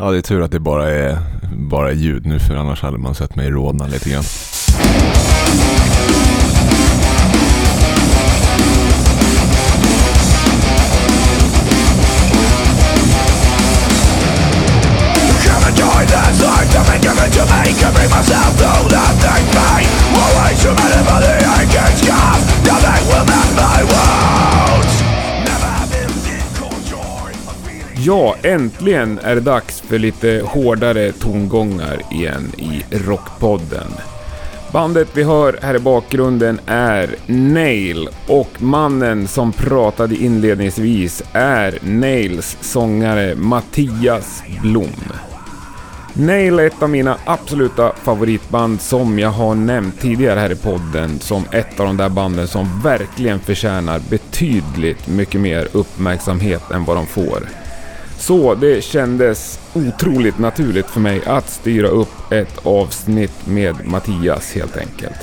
Ja, det är tur att det bara är, bara är ljud nu för annars hade man sett mig rodna lite grann. Come and join this life to be given to me Can bring myself Ja, äntligen är det dags för lite hårdare tongångar igen i Rockpodden. Bandet vi hör här i bakgrunden är Nail och mannen som pratade inledningsvis är Nails sångare Mattias Blom. Nail är ett av mina absoluta favoritband som jag har nämnt tidigare här i podden som ett av de där banden som verkligen förtjänar betydligt mycket mer uppmärksamhet än vad de får. Så det kändes otroligt naturligt för mig att styra upp ett avsnitt med Mattias helt enkelt.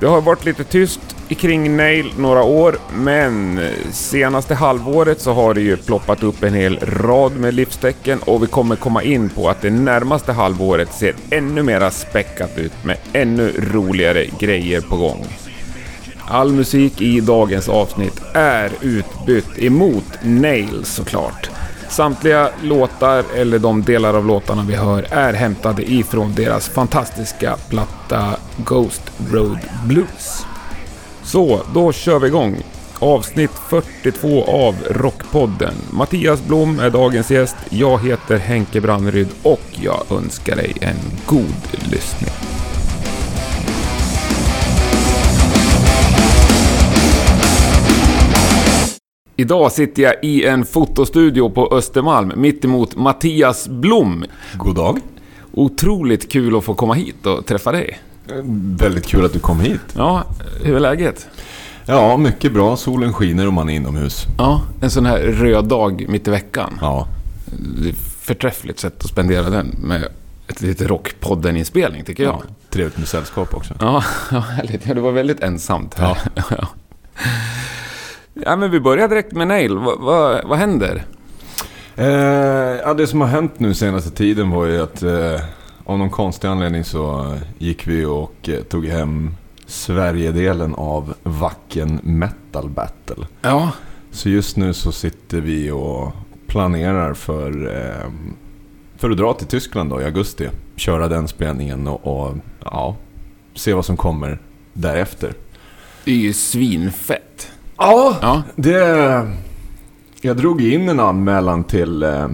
Det har varit lite tyst kring Nail några år, men senaste halvåret så har det ju ploppat upp en hel rad med livstecken och vi kommer komma in på att det närmaste halvåret ser ännu mera späckat ut med ännu roligare grejer på gång. All musik i dagens avsnitt är utbytt emot Nail såklart. Samtliga låtar, eller de delar av låtarna vi hör, är hämtade ifrån deras fantastiska platta Ghost Road Blues. Så, då kör vi igång. Avsnitt 42 av Rockpodden. Mattias Blom är dagens gäst. Jag heter Henke Branneryd och jag önskar dig en god lyssning. Idag sitter jag i en fotostudio på Östermalm mitt emot Mattias Blom. God dag. Otroligt kul att få komma hit och träffa dig. Väldigt kul att du kom hit. Ja, hur är läget? Ja, mycket bra. Solen skiner och man är inomhus. Ja, en sån här röd dag mitt i veckan. Ja, Det är Förträffligt sätt att spendera den med ett litet Rockpodden-inspelning tycker jag. ja. trevligt med sällskap också. Ja, ja härligt. Ja, det var väldigt ensamt här. Ja. ja, men vi börjar direkt med Nail. Vad, vad, vad händer? Eh, ja, det som har hänt nu senaste tiden var ju att eh, av någon konstig anledning så gick vi och eh, tog hem Sverigedelen av Wacken Metal Battle. Ja, Så just nu så sitter vi och planerar för, eh, för att dra till Tyskland då i augusti. Köra den spelningen och, och ja, se vad som kommer därefter. det är ju svinfett. Ja, Ja, det... Jag drog in en anmälan till, eh,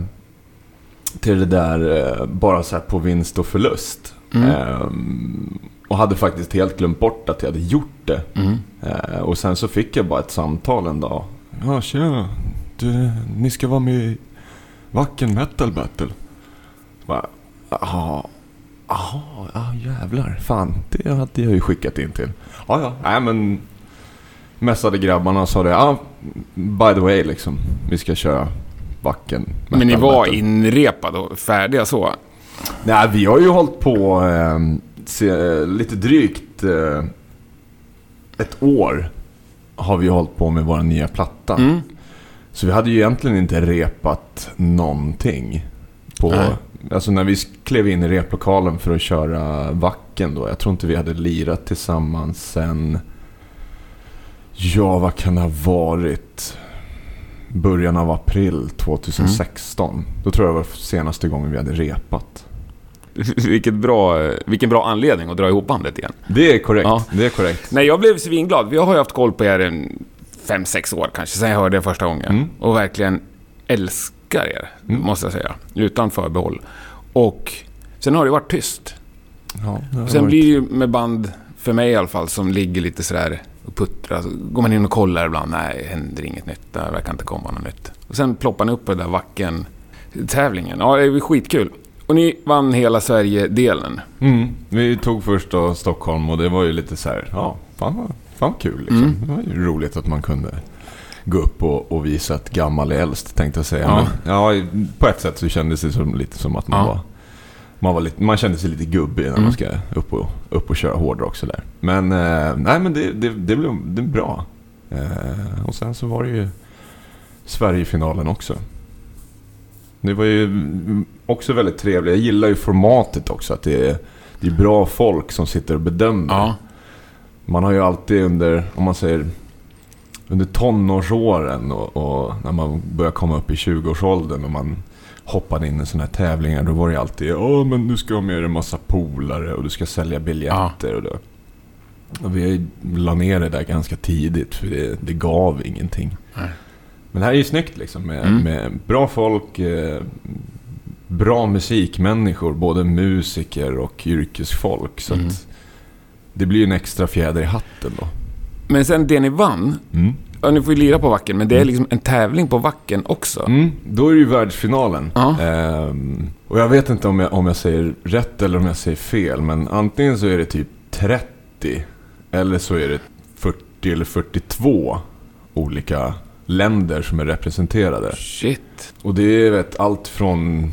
till det där eh, bara så på vinst och förlust. Mm. Ehm, och hade faktiskt helt glömt bort att jag hade gjort det. mm. Eh, och sen så fick jag bara ett samtal en dag. Ja, tjena. Du, ni ska vara med i Wacken Metal Battle. Bara, Jaha, jaha, ja jävlar. Fan, det hade jag ju skickat in till. Ja, ja. Nej men, mässade grabbarna och sa det. Ja, by the way liksom. Vi ska köra Metal men ni var Battle. inrepade och färdiga så. Nej, vi har ju hållit på eh, se, lite drygt eh, ett år. Har vi hållit på med vår nya platta. Mm. Så vi hade ju egentligen inte repat någonting. På, Nej. alltså när vi klev in i replokalen för att köra Vacken då. Jag tror inte vi hade lirat tillsammans sen... Ja, vad kan det ha varit? Början av april 2016. Då tror jag det var senaste gången vi hade repat. Vilket bra, vilken bra anledning att dra ihop bandet igen. Det är korrekt. Ja. Det är korrekt. Nej, jag blev svinglad. Jag har ju haft koll på er en fem sex år kanske, sen jag hörde er första gången. Mm. Och verkligen älskar er, Mm. måste jag säga. Utan förbehåll. Och sen har det varit tyst. Ja, det Sen varit- blir det ju med band, för mig i alla fall, som ligger lite sådär och puttrar. Så går man in och kollar ibland. Nej, det händer inget nytt. Det verkar inte komma något nytt. Och sen ploppar ni upp på den där vacken tävlingen. Ja, det är skitkul. Och ni vann hela Sverige-delen. Mm. Vi tog först då Stockholm och det var ju lite så här, ja, fan vad, fan vad kul liksom. Mm. Det var ju roligt att man kunde gå upp och, och visa att gammal är äldst tänkte jag säga. Ja. Men, ja, på ett sätt så kändes det som, lite som att man Ja. var man, var lite, man kände sig lite gubbig när Mm. man ska upp och, upp och köra hårdrock sådär. Men, eh, nej men det, det, det blev det bra. Eh, och sen så var det ju Sverigefinalen också. Det var ju också väldigt trevligt. Jag gillar ju formatet också. Att det är, det är bra folk som sitter och bedömer. Ja. Man har ju alltid under, om man säger, under tonårsåren och, och när man börjar komma upp i 20-årsåldern och man hoppade in i sådana här tävlingar. Då var det alltid Åh, men du ska ha med dig en massa polare och du ska sälja biljetter. Och, då. och vi la ner det där ganska tidigt för det, det gav ingenting. Nej. Men det här är ju snyggt liksom med, Mm. med bra folk, eh, bra musikmänniskor, både musiker och yrkesfolk. Så Mm. att det blir ju en extra fjäder i hatten då. Men sen det ni vann, Mm. Ja, ni får ju lira på Wacken, men det är liksom en tävling på Wacken också. Mm, då är det ju världsfinalen. Ja. Ehm, och jag vet inte om jag, om jag säger rätt eller om jag säger fel, men antingen så är det typ 30 eller så är det 40 eller 42 olika länder som är representerade. Shit. Och det är vet, allt från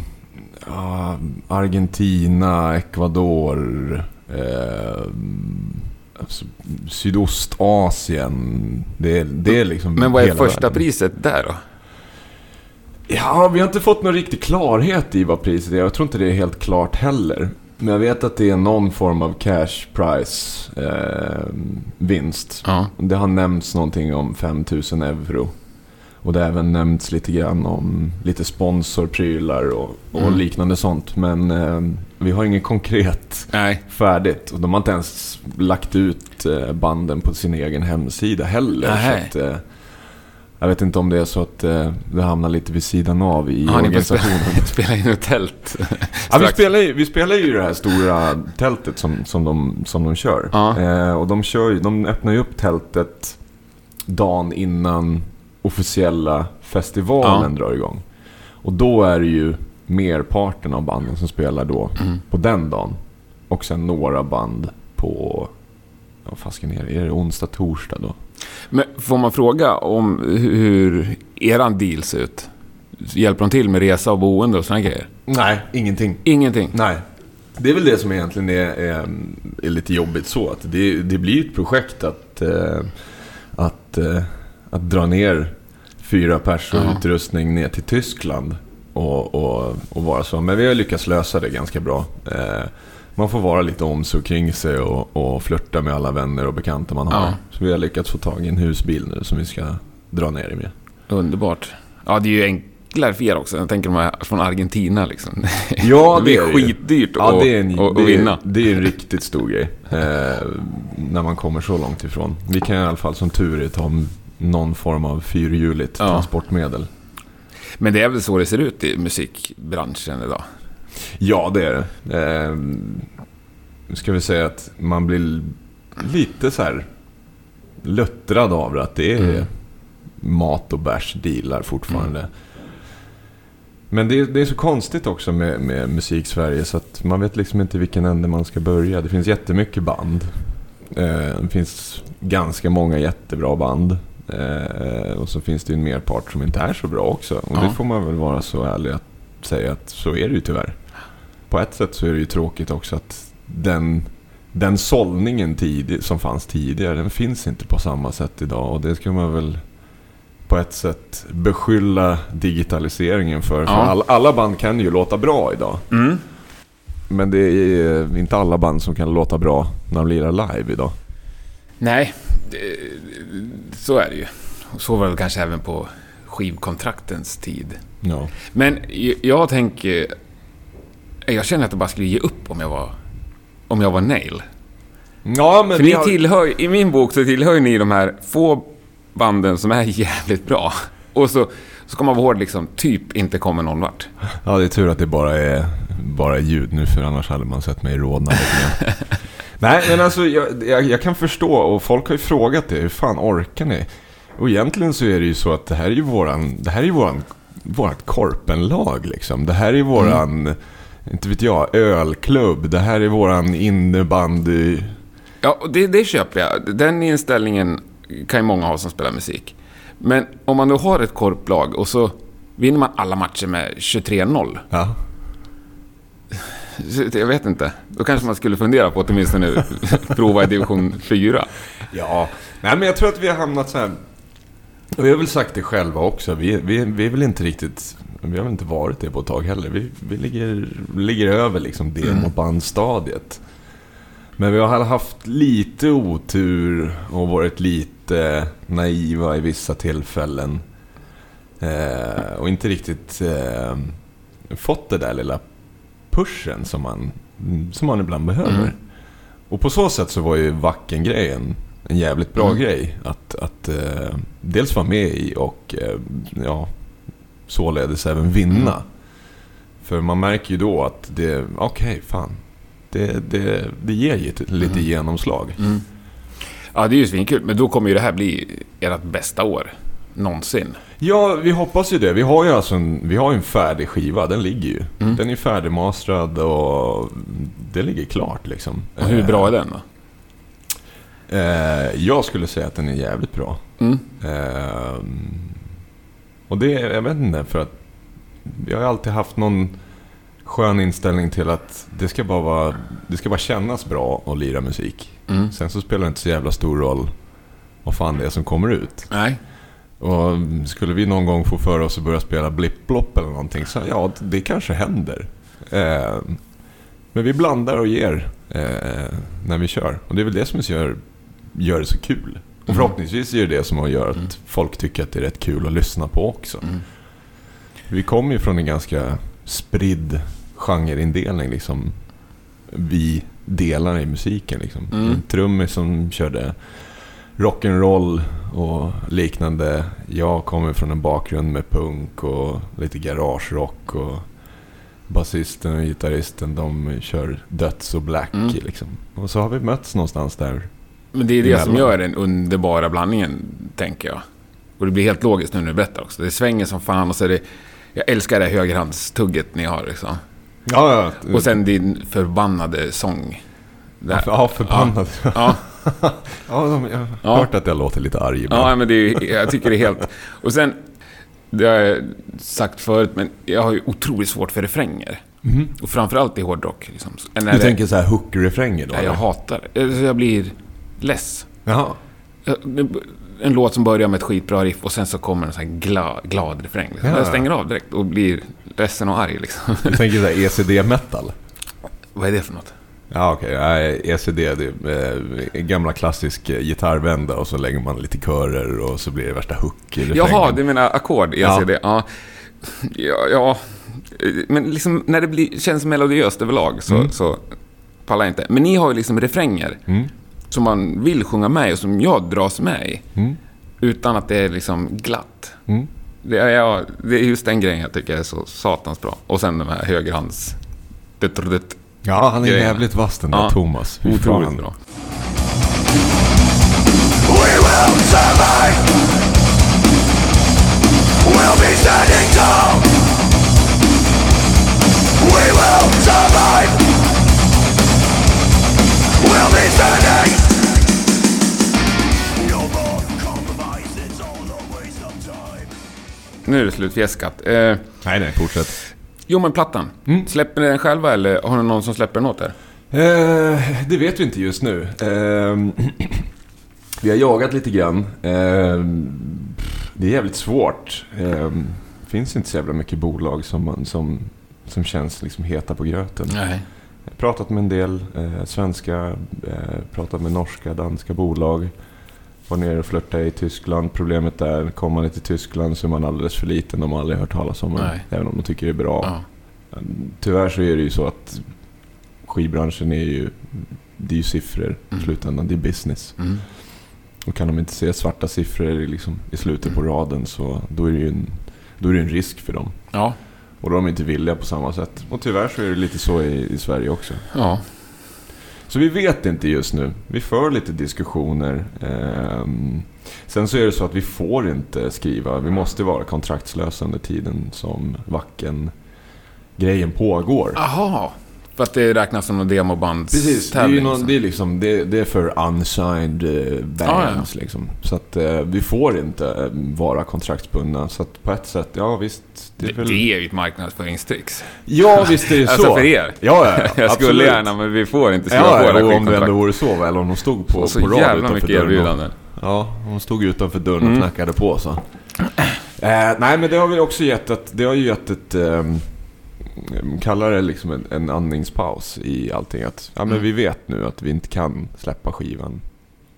ja, Argentina, Ecuador, eh, alltså, Sydostasien. Det det är liksom Men vad är första världen. priset där då? Ja, vi har inte fått någon riktig klarhet i vad priset är. Jag tror inte det är helt klart heller. Men jag vet att det är någon form av cash price eh, vinst. Ja. Det har nämnts någonting om 5000 euro. Och det har även nämnts lite grann om lite sponsorprylar och, och Mm. liknande sånt. Men eh, vi har inget konkret Nej. färdigt. Och de har inte ens lagt ut eh, banden på sin egen hemsida heller. Nej. Så att, eh, jag vet inte om det är så att eh, det hamnar lite vid sidan av i Ja, ni får spela, organisationen. spela in ett tält. Ja, vi, spelar ju, vi spelar ju det här stora tältet som, som, de, som de kör. Ja. Eh, och de, kör, ju- de öppnar ju upp tältet dagen innan officiella festivalen drar igång. Och då är det ju merparten av banden som spelar då Mm. på den dagen. Och sen några band på... Ja, vad fasken är det? Är det onsdag, torsdag då? Men får man fråga om hur eran deal ser ut? Hjälper de till med resa och boende och såna grejer? Nej, ingenting. Ingenting? Nej. Det är väl det som egentligen är, är, är lite jobbigt så. Att det, det blir ett projekt att, eh, att, eh, att dra ner fyra pers och utrustning ner till Tyskland. Och, och, och vara så. Men vi har lyckats lösa det ganska bra. Eh, man får vara lite om sig och kring sig och, och flörta med alla vänner och bekanta man har. Ja. Så vi har lyckats få tag i en husbil nu som vi ska dra ner i med. Underbart. Ja, det är ju enklare för er också. Jag tänker de här från Argentina liksom. Ja, det det är skitdyrt Ja, att, det är en, att, det är, vinna. Det är en riktigt stor grej. Eh, när man kommer så långt ifrån. Vi kan i alla fall som tur är ta någon form av fyrhjuligt Ja. transportmedel. Men det är väl så det ser ut i musikbranschen idag? Ja, det är det. Eh, nu ska vi säga att man blir lite så här luttrad av det. Att det är Mm. mat och bärs dealar fortfarande. Men det är, det är så konstigt också med, med musik-Sverige så att man vet liksom inte vilken ände man ska börja. Det finns jättemycket band. Eh, det finns ganska många jättebra band. Eh, och så finns det ju en merpart som inte är så bra också. Och Ja. det får man väl vara så ärlig att säga att så är det ju tyvärr. På ett sätt så är det ju tråkigt också att den, den sållningen tid, som fanns tidigare, den finns inte på samma sätt idag. Och det ska man väl på ett sätt beskylla digitaliseringen för. För Ja. all, alla band kan ju låta bra idag. Mm. Men det är inte alla band som kan låta bra när de lirar live idag. Nej, det, så är det ju. Så var det kanske även på skivkontraktens tid. Ja. Men jag tänker... Jag känner att jag bara skulle ge upp om jag var, om jag var Nail. Ja, men För ni har- tillhör, i min bok så tillhör ni de här få banden som är jävligt bra. Och så, så kommer man ihåg liksom typ inte kommer någon vart. Ja, det är tur att det bara är, bara är ljud nu för annars hade man sett mig rodna lite. Nej, men alltså jag, jag, jag kan förstå och folk har ju frågat det. Hur fan orkar ni? Och egentligen så är det ju så att det här är ju våran, det här är ju våran, vårat korpenlag liksom. Det här är ju våran, inte vet jag, ölklubb. Det här är våran innebandy. Ja, och det, det köper jag. Den inställningen kan ju många ha som spelar musik. Men om man då har ett korplag och så vinner man alla matcher med 23-0. Ja. Jag vet inte. Då kanske man skulle fundera på att åtminstone prova i division 4. Ja, nej men jag tror att vi har hamnat så här. Och vi har väl sagt det själva också. Vi, vi, vi är väl inte riktigt vi har väl inte varit det på ett tag heller. Vi, vi ligger, ligger över liksom demobandstadiet. Men vi har haft lite otur och varit lite naiva i vissa tillfällen. Eh, och inte riktigt eh, fått det där lilla pushen som man, som man ibland behöver. Mm. Och på så sätt så var ju Wacken-grejen en jävligt bra Mm. grej. Att, att eh, dels vara med i och eh, ja, således även vinna. Mm. För man märker ju då att det, okej, fan. Det, det, det ger ju ett- lite Mm. genomslag. Mm. Ja, det är ju svinkul. Men då kommer ju det här bli ert bästa år någonsin. Ja, vi hoppas ju det. Vi har ju alltså en, vi har en färdig skiva. Den ligger ju. Mm. Den är färdigmastrad och det ligger klart liksom. Och hur bra är den då? Eh, jag skulle säga att den är jävligt bra. Mm. Ehm, och det, jag vet inte, för att jag har alltid haft någon skön inställning till att det ska bara, vara, det ska bara kännas bra att lira musik. Mm. Sen så spelar det inte så jävla stor roll vad fan det är som kommer ut. Nej. Och skulle vi någon gång få för oss att börja spela blipplopp eller någonting så ja, det kanske händer. Ehm, men vi blandar och ger eh, när vi kör. Och det är väl det som gör, gör det så kul. Och Mm. förhoppningsvis är det det som gör att Mm. folk tycker att det är rätt kul att lyssna på också. Mm. Vi kommer ju från en ganska spridd genreindelning liksom. Vi delar i musiken liksom. Mm. En trummis som körde rock'n'roll och liknande. Jag kommer från en bakgrund med punk och lite garagerock och basisten och gitarristen de kör döds och black Mm. liksom. Och så har vi mötts någonstans där. Men det är det som Emellan. gör den underbara blandningen, tänker jag. Och det blir helt logiskt nu när du berättar också. Det svänger som fan och så är det... Jag älskar det här högerhandstugget ni har liksom. Ja, ja. Och sen din förbannade sång. Där. Ja, förbannad. Ja, Ja, de, jag har Ja. hört att jag låter lite arg ibland. ja men det är, jag tycker det är helt... Och sen, det har jag sagt förut, men jag har ju otroligt svårt för refränger. Mhm. Och framförallt i hårdrock. Liksom. När Du det- tänker så här hook-refränger då? Ja, jag hatar det. Alltså, Jag blir less. Jaha. En låt som börjar med ett skitbra riff och sen så kommer en sån här glad, glad refräng. Liksom. Ja. Jag stänger av direkt och blir ledsen och arg liksom. Du tänker så här ECD-metal? Vad är det för något? Ja, okej. Nej, ECD, det är eh, gamla klassisk eh, gitarrvända och så lägger man lite körer och så blir det värsta hook i refrängen. Jaha, du menar ackord? ECD? Ja. Ja, ja. Men liksom när det blir, känns melodiöst överlag så, Mm. så pallar jag inte. Men ni har ju liksom refränger Mm. som man vill sjunga med och som jag dras med i. Mm. Utan att det är liksom glatt. Mm. Det är, ja, det är just den grejen jag tycker är så satans bra. Och sen de här högerhands... Dutt, dutt. Ja, han är Grejerna. jävligt vass den där Ja. Thomas. Fy Otroligt fan. bra. We will survive. We'll be standing tall. We will survive. We'll be standing. Nu är det slutfjäskat. Eh, Nej, nej, fortsätt. Jo, men plattan. Mm. Släpper ni den själva eller har ni någon som släpper den åt er? Eh, det vet vi inte just nu. Eh, vi har jagat lite grann. Eh, det är jävligt svårt. Eh, det finns inte så jävla mycket bolag som, som, som känns liksom heta på gröten. Nej. Jag har pratat med en del eh, svenska, eh, pratat med norska, danska bolag. Var nere och flörtade i Tyskland. Problemet är, kommer man till Tyskland så är man alldeles för liten. De har aldrig hört talas om. Nej. Även om de tycker det är bra. Ja. Tyvärr så är det ju så att skivbranschen är ju, det är ju siffror i Mm. slutändan. Det är business. Mm. Och kan de inte se svarta siffror i liksom, i slutet på raden så då är det ju en, då är det en risk för dem. Ja. Och då är de inte villiga på samma sätt. Och tyvärr så är det lite så i, i Sverige också. Ja. Så vi vet inte just nu. Vi för lite diskussioner. Ehm, sen så är det så att vi får inte skriva. Vi måste vara kontraktslösa under tiden som vacken grejen pågår. Aha. För att det räknas som en demobands Precis, det är, ju någon, så. det, är liksom, det, det är för unsigned eh, bands. Liksom. Så att eh, vi får inte eh, vara kontraktsbundna. Så att på ett sätt, ja visst. Det Det, är väl... det är ju ett marknadföringstrix. Ja, visst är det så. Alltså för er. Ja, ja, Jag skulle gärna, men vi får inte skriva Ja, på ja, och om det ändå vore så. Eller om de stod på, så på rad jävla utanför mycket erbjudanden. Ja, hon stod utanför dörren och Mm. knackade på så. Eh, nej, men det har vi också gett ett, det har ju gett ett, um, kallar det liksom en, en andningspaus i allting. Att, ja men Mm. vi vet nu att vi inte kan släppa skivan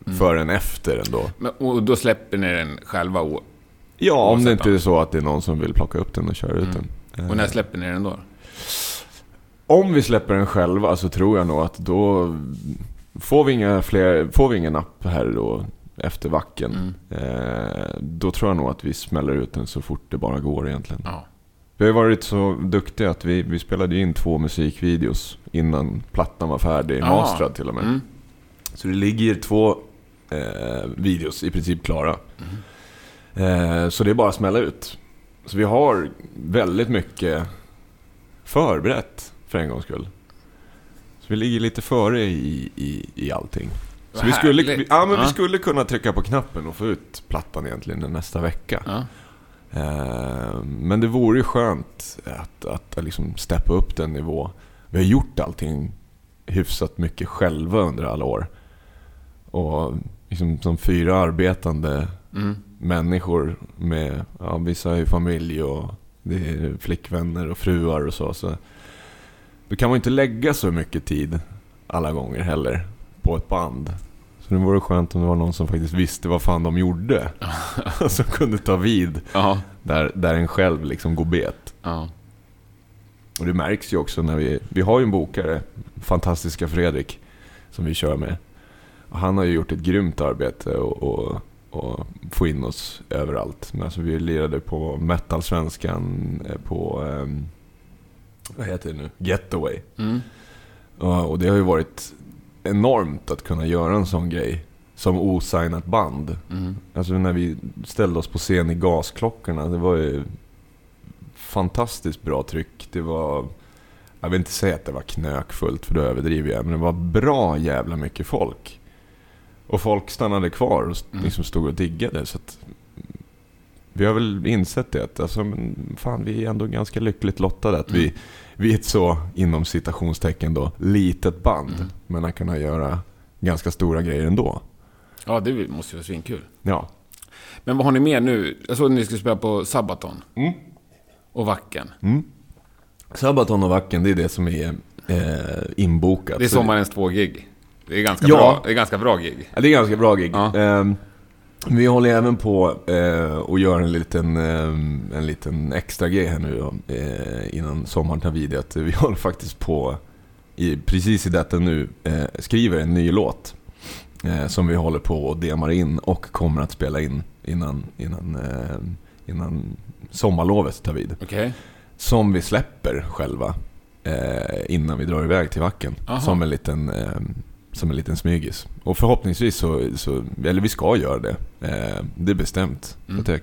Mm. förrän efter ändå. Men, och då släpper ni den själva? Och, Ja, om det inte är så att det är någon som vill plocka upp den och köra ut Mm. den. Eh, och när släpper ni den då? Om vi släpper den själva så tror jag nog att då får vi inga fler, får vi ingen napp här då efter vacken. Mm. Eh, då tror jag nog att vi smäller ut den så fort det bara går egentligen. Ja. Vi har varit så duktiga att vi, vi spelade in två musikvideos innan plattan var färdig, Ja. mastrad till och med. Mm. Så det ligger två eh, videos i princip klara. Eh, så det är bara att smälla ut. Så vi har väldigt mycket förberett för en gångs skull. Så vi ligger lite före i, i, i allting. Så vi skulle, vi, ja, men Ja. vi skulle kunna trycka på knappen och få ut plattan egentligen nästa vecka. Ja. Eh, Men det vore ju skönt att, att liksom steppa upp den nivå. Vi har gjort allting hyfsat mycket själva under alla år. Och liksom som fyra arbetande Mm. människor med, ja vissa har ju familj och det är flickvänner och fruar och så. så då kan man inte lägga så mycket tid alla gånger heller på ett band. Så det vore skönt om det var någon som faktiskt visste vad fan de gjorde. som kunde ta vid Ja. där, där en själv liksom går bet. Ja. Och det märks ju också när vi... Vi har ju en bokare, fantastiska Fredrik, som vi kör med. Och han har ju gjort ett grymt arbete och, och, och få in oss överallt. Men alltså vi lirade på Metal-svenskan, eh, på... ehm, vad heter det nu? Getaway. Mm. Och, och det har ju varit enormt att kunna göra en sån grej som osignat band. Mm. Alltså när vi ställde oss på scen i Gasklockorna, det var ju fantastiskt bra tryck. Det var... Jag vill inte säga att det var knökfullt, för då överdriver jag. Men det var bra jävla mycket folk. Och folk stannade kvar och Mm. liksom stod och diggade. Så att vi har väl insett det. Att alltså, fan, vi är ändå ganska lyckligt lottade. Att vi, Vi är ett så, inom citationstecken då, litet band. Mm. Men att kunna göra ganska stora grejer ändå. ja, det måste ju vara svinkul. Ja. Men vad har ni mer nu? Jag såg att ni skulle spela på Sabaton. Mm. Och Vacken. Mm. Sabaton och Vacken, det är det som är eh, inbokat. Det är sommarens två gig. Det är ganska, Ja. bra, det är ganska bra gig. Ja, det är ganska bra gig. Ja. Ehm, vi håller även på eh, och gör en liten, ehm, en liten extra grej här nu eh, innan sommaren tar vid. Att vi håller faktiskt på, i, precis i detta nu, eh, skriver en ny låt. Eh, som vi håller på och demar in och kommer att spela in innan, innan, eh, innan sommarlovet tar vid. Okej. Som vi släpper själva eh, innan vi drar iväg till Vacken. Aha. Som en liten, eh, som en liten smygis. Och förhoppningsvis så, så, eller vi ska göra det. Eh, det är bestämt. Mm. Det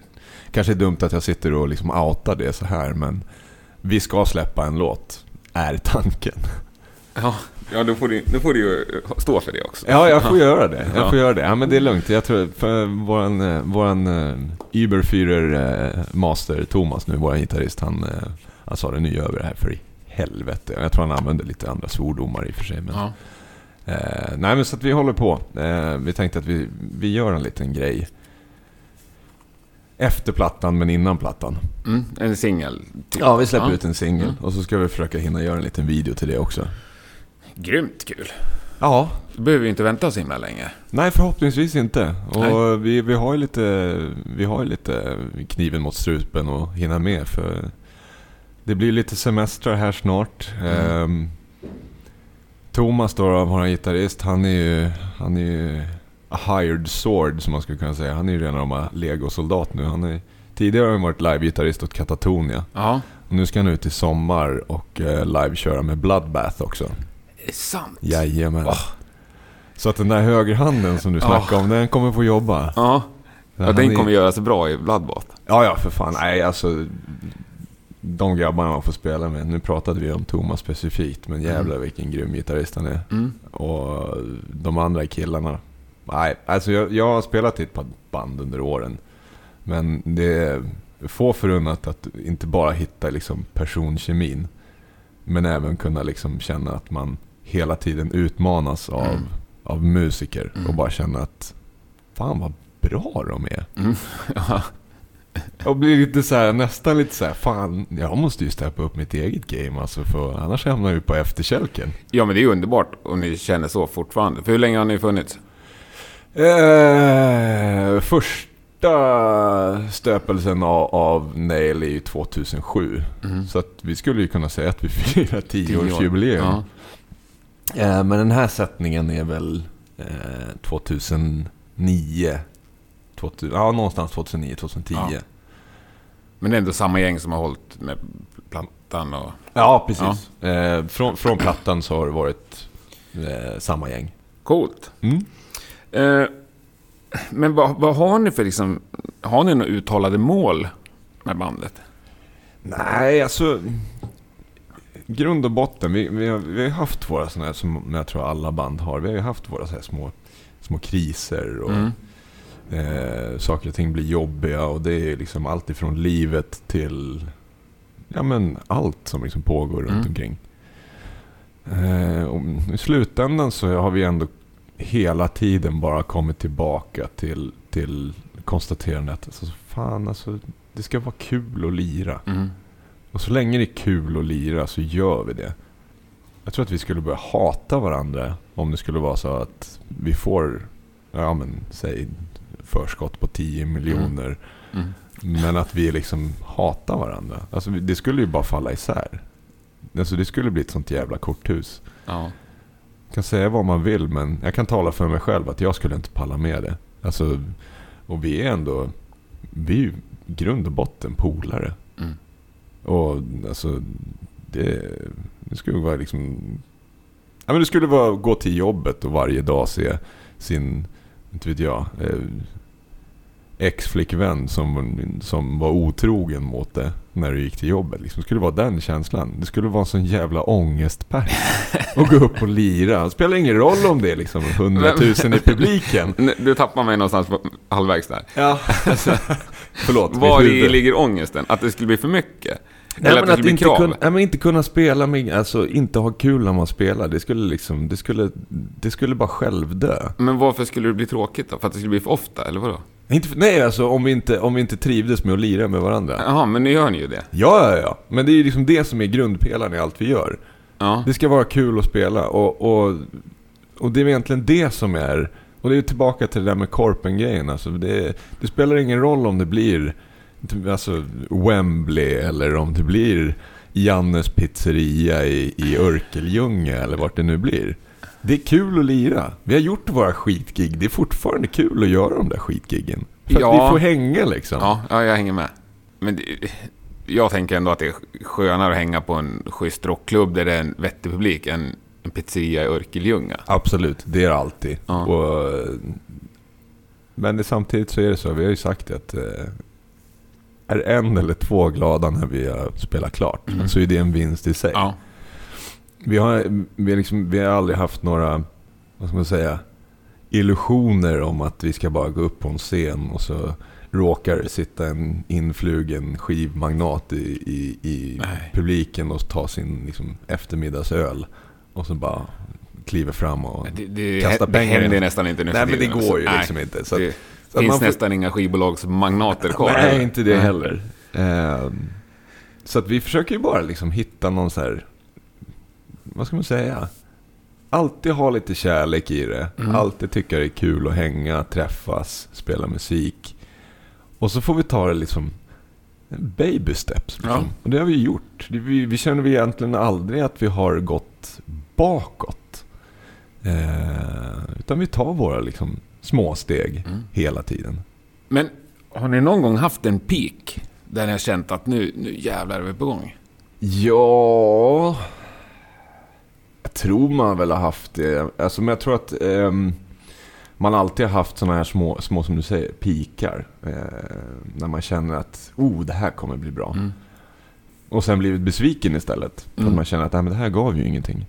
kanske är dumt att jag sitter och liksom outar det så här men vi ska släppa en låt, är tanken. Ja, ja då, får du, då får du ju stå för det också. Ja, jag får göra det. Jag Ja. får göra det. Ja, men det är lugnt. Jag tror, för våran, eh, våran Überführer eh, master Thomas nu, våran gitarrist, han, eh, han sa det nu gör vi det här för i helvete. Jag tror han använde lite andra svordomar i och för sig. Men, Ja. Eh, nej, men så att vi håller på. Eh, vi tänkte att vi, vi gör en liten grej. Efter plattan, men innan plattan. Mm, en singel. Typ. Ja, vi släpper Ja. ut en singel. Mm. Och så ska vi försöka hinna göra en liten video till det också. Grymt kul. Ja, Då behöver vi inte vänta så himla länge. Nej, förhoppningsvis inte. Och Nej. vi, vi har ju lite, vi har lite kniven mot strupen och hinna med för det blir lite semestrar här snart. Mm. Ehm, Thomas då, vår gitarrist, han är ju, han är ju a hired sword som man skulle kunna säga. Han är ju redan rama legosoldat nu. Han är, tidigare har han varit live-gitarrist åt Katatonia. Ja. Och nu ska han ut i sommar och eh, live-köra med Bloodbath också. Är det sant? Jajamän. Åh. Så att den där högerhanden som du snackade om, den kommer få jobba. Ja. Ja, den är- kommer göra sig bra i Bloodbath. Ja, ja för fan. Nej, alltså. De grabbarna man får spela med. Nu pratade vi om Thomas specifikt, men jävlar vilken grym gitarrist han är. Mm. Och de andra killarna. Nej, alltså jag, jag har spelat i ett par band under åren. Men det är få förunnat att inte bara hitta liksom personkemin. Men även kunna liksom känna att man hela tiden utmanas av, Mm. av musiker. Mm. Och bara känna att fan vad bra de är. Mm. Ja. Och blir lite så här, nästan lite så här, fan, jag måste ju steppa upp mitt eget game alltså, för annars hamnar jag ju på efterkälken. Ja, men det är ju underbart om ni känner så fortfarande. För hur länge har ni funnits? Eh, första stöpelsen av, av Nail är ju 2007. Så att vi skulle ju kunna säga att vi firar 10-årsjubileum. Ja. Eh, men den här sättningen är väl eh, 2009. 2000, ja, någonstans 2009-2010. Ja. Ja. Men det är ändå samma gäng som har hållit med plattan och... precis. Eh, från, från plattan så har det varit eh, samma gäng. Coolt. Mm. Eh, men vad, vad har ni för liksom... Har ni några uttalade mål med bandet? Nej, alltså... Grund och botten. Vi, vi, har, vi har haft våra sådana här, som jag tror alla band har. Vi har ju haft våra så här små, små kriser och Mm. Eh, saker och ting blir jobbiga. Och det är liksom allt ifrån livet till ja, men allt som liksom pågår runt Mm. omkring. Eh, och I slutändan så har vi ändå hela tiden bara kommit tillbaka till, till konstaterandet. Alltså, fan alltså, det ska vara kul att lira. Mm. Och så länge det är kul att lira så gör vi det. Jag tror att vi skulle börja hata varandra om det skulle vara så att vi får, ja men säg förskott på 10 miljoner. Mm. Men att vi liksom hatar varandra. Alltså det skulle ju bara falla isär. Alltså det skulle bli ett sånt jävla korthus. Ja. Jag kan säga vad man vill men jag kan tala för mig själv att jag skulle inte palla med det. Alltså, och vi är ändå, vi är ju grund och botten polare. Mm. Och alltså, det, det skulle vara liksom... Ja, men det skulle vara gå till jobbet och varje dag se sin, inte vet jag, eh, ex-flickvän som, som var otrogen mot det när du gick till jobbet. Liksom. Det skulle vara den känslan. Det skulle vara en sån jävla ångestpärk. Och gå upp och lira. Det spelar ingen roll om det är liksom 100 000 i publiken. Du tappar mig någonstans på halvvägs där. Ja, alltså, förlåt. Var i ligger ångesten? Att det skulle bli för mycket? Nej, Eller men att att bli inte, kunna, nej, men inte kunna spela med, alltså inte ha kul när man spelar. Det skulle liksom, det skulle, det skulle bara självdö. Men varför skulle det bli tråkigt då? För att det skulle bli för ofta, eller vadå? Inte, nej, alltså om vi, inte, om vi inte trivdes med att lira med varandra. Jaha, men nu gör ni ju det. Ja, ja, ja. Men det är ju liksom det som är grundpelaren i allt vi gör. Ja. Det ska vara kul att spela och, och, och det är egentligen det som är... Och det är tillbaka till det där med Korpen-grejen. Alltså det, det spelar ingen roll om det blir alltså Wembley eller om det blir Jannes pizzeria i, i Örkelljunga eller vart det nu blir. Det är kul att lira. Vi har gjort våra skitgig. Det är fortfarande kul att göra de där skitgiggen. För Ja. att vi får hänga liksom. Ja, ja, jag hänger med. Men det, jag tänker ändå att det är skönare att hänga på en schysst rockklubb där det är en vettig publik än en pizzeria i Örkelljunga. Absolut, det är det alltid. Ja. Och, eh, men det, samtidigt så är det så, vi har ju sagt att eh, är en eller två glada när vi har spelat klart Mm. så är det en vinst i sig. Ja. Vi, har, vi, liksom, vi har aldrig haft några, vad ska man säga, illusioner om att vi ska bara gå upp på en scen och så råkar det sitta en influgen skivmagnat i, i, i Nej. publiken och ta sin liksom, eftermiddagsöl. Och så bara kliver fram och... Det, det, Kasta det pengar händer in. nästan inte nu Nej men det tiden. går ju Nej, liksom inte. Så att, det finns får- nästan inga skivbolagsmagnater kvar. Nej, inte det heller. Ehm, så att vi försöker ju bara liksom hitta någon så här, vad ska man säga? Alltid ha lite kärlek i det. Mm. Alltid tycka det är kul att hänga, träffas, spela musik. Och så får vi ta det liksom baby steps. Liksom. Ja. Och det har vi gjort. Vi, vi känner vi egentligen aldrig att vi har gått bakåt. Eh, utan vi tar våra liksom små steg Mm. hela tiden. Men har ni någon gång haft en peak där ni har känt att nu, nu jävlar är vi på gång? Ja... Jag tror man väl har haft det. Alltså, men jag tror att ehm, man alltid har haft sådana här små, små, som du säger, pikar. Eh, när man känner att oh, det här kommer bli bra. Mm. Och sen blivit besviken istället. För Mm. att man känner att Nej, men det här gav ju ingenting.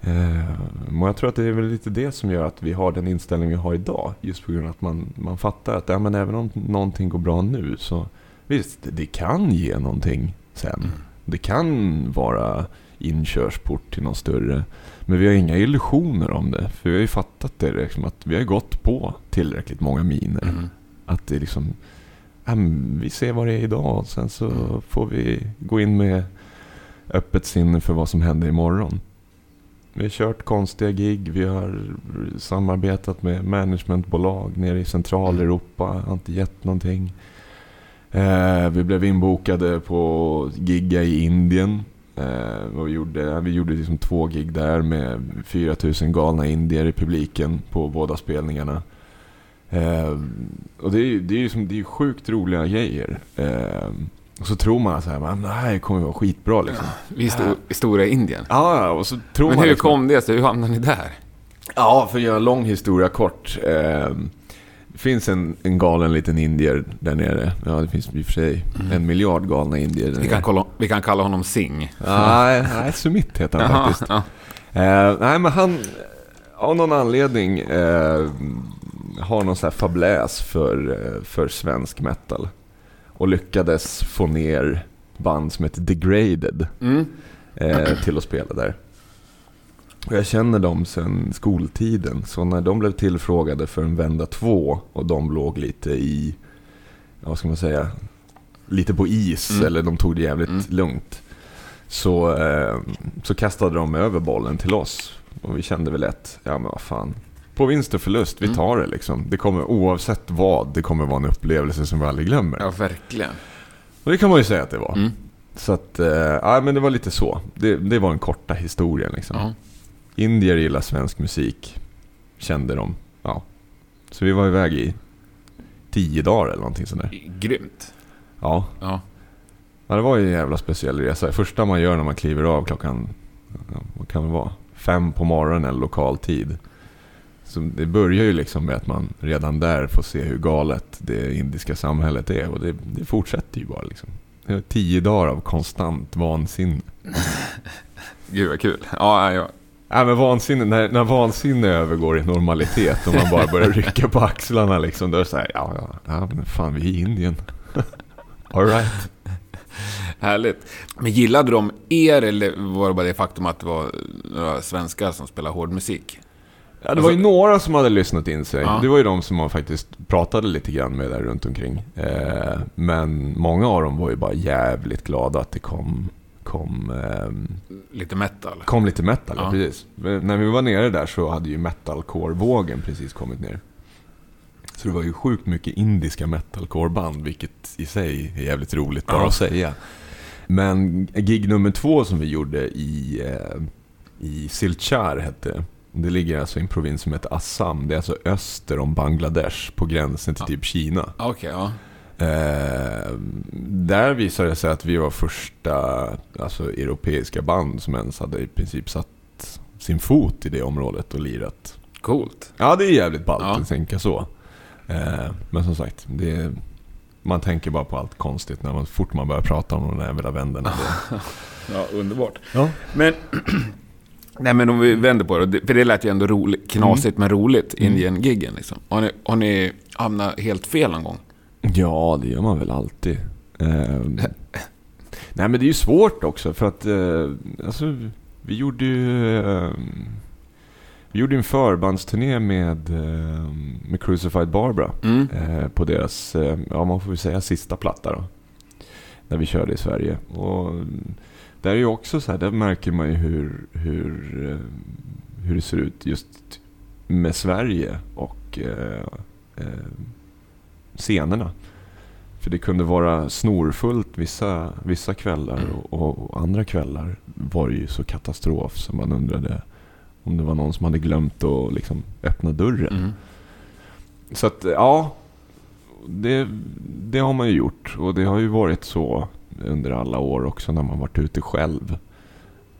Eh, och jag tror att det är väl lite det som gör att vi har den inställning vi har idag. Just på grund av att man, man fattar att ja, men även om någonting går bra nu så visst, det kan ge någonting sen. Mm. Det kan vara inkörsport till något större. Men vi har inga illusioner om det. För vi har ju fattat det liksom, att vi har gått på tillräckligt många miner. Mm. Att det liksom... men vi ser vad det är idag och sen så får vi gå in med öppet sinne för vad som händer imorgon. Vi har kört konstiga gig, vi har samarbetat med managementbolag nere i Centraleuropa, har inte gett någonting. Eh, vi blev inbokade på gigga i Indien. Eh, vi gjorde, vi gjorde liksom två gig där med 4000 galna indier i publiken på båda spelningarna. Eh, och det är ju det är ju som, det är ju sjukt roliga grejer. Eh, och så tror man att så här, "Men det här kommer vara skitbra liksom. Vi är sto- i stora Indien. Ja, och så tror Men man hur liksom, kom det sig? Hur hamnade ni där? Ja, för att göra en lång historia kort. Eh, det finns en, en galen liten indier där nere. Ja, det finns i och för sig en miljard galna indier där Vi kan, kolla, vi kan kalla honom Sing. Nej, nej, Sumit heter han faktiskt. ja. Eh, nej, men han av någon anledning eh, har någon sån här fabläs för, eh, för svensk metal. Och lyckades få ner band som heter Degraded Mm. eh, till att spela där. Och jag känner dem sedan skoltiden. Så när de blev tillfrågade för en vända två och de låg lite i, ja, vad ska man säga, lite på is Mm. eller de tog det jävligt Mm. lugnt. Så, eh, så kastade de över bollen till oss. Och vi kände väl lätt, ja men vad fan. På vinst och förlust, vi Mm. tar det liksom. Det kommer, oavsett vad, det kommer vara en upplevelse som vi aldrig glömmer. Ja, verkligen. Och det kan man ju säga att det var. Mm. Så att, eh, ja men det var lite så. Det, det var den korta historien liksom. Ja. Indier gillar svensk musik, kände de. Ja. Så vi var iväg i tio dagar eller någonting sånt där. Grymt. Ja. Ja. ja, det var ju en jävla speciell resa. Första man gör när man kliver av klockan, vad kan det vara? Fem på morgonen lokal tid. Så det börjar ju liksom med att man redan där får se hur galet det indiska samhället är. Och det, det fortsätter ju bara liksom. Tio dagar av konstant vansinne. Gud vad kul. Ja, ja. Ja, men vansinne, när, när vansinne övergår i normalitet och man bara börjar rycka på axlarna liksom. Då är det så här, ja, ja, ja men fan vi är i Indien. All right. Härligt. Men gillade de er eller var det bara det faktum att det var några svenskar som spelade hård musik? Ja, det var ju Alltså- några som hade lyssnat in sig. Ja. Det var ju de som man faktiskt pratade lite grann med där runt omkring. Eh, men många av dem var ju bara jävligt glada att det kom, kom, ehm, Lite metal? kom lite metal. Ja. Ja. Precis. När vi var nere där så hade ju metalcore-vågen precis kommit ner. Så det var ju sjukt mycket indiska metalcore-band, vilket i sig är jävligt roligt bara Ja. att säga. Men gig nummer två som vi gjorde i, eh, i Silchar hette det. Ligger alltså i en provins som heter Assam. Det är alltså öster om Bangladesh på gränsen till typ Kina. Okej, ja. Eh, där visade det sig att vi var första alltså, europeiska band som ens hade i princip satt sin fot i det området och lirat. Coolt. Ja, det är jävligt ballt Ja. att tänka så. Eh, men som sagt, det, man tänker bara på allt konstigt när man, fort man börjar prata om de där jävla vännerna. Det, Ja, underbart. ja. Men... Nej men om vi vänder på det, för det lät ju ändå roligt, knasigt men roligt, Indien-giggen liksom. Har ni, har ni hamnat helt fel någon gång? ja, det gör man väl alltid. Eh, nej, men det är ju svårt också för att eh, alltså, vi gjorde ju eh, vi gjorde en förbandsturné med, eh, med Crucified Barbara. Mm. eh, på deras, eh, ja man får väl säga sista platta då. När vi körde i Sverige. Och där är ju också så här, där märker man ju hur, hur, eh, hur det ser ut just med Sverige och eh, eh, scenerna. För det kunde vara snorfullt vissa, vissa kvällar och, och andra kvällar var det ju så katastrof så man undrade om det var någon som hade glömt att liksom öppna dörren. Mm. Så att ja, det, det har man ju gjort. Och det har ju varit så under alla år också när man varit ute själv.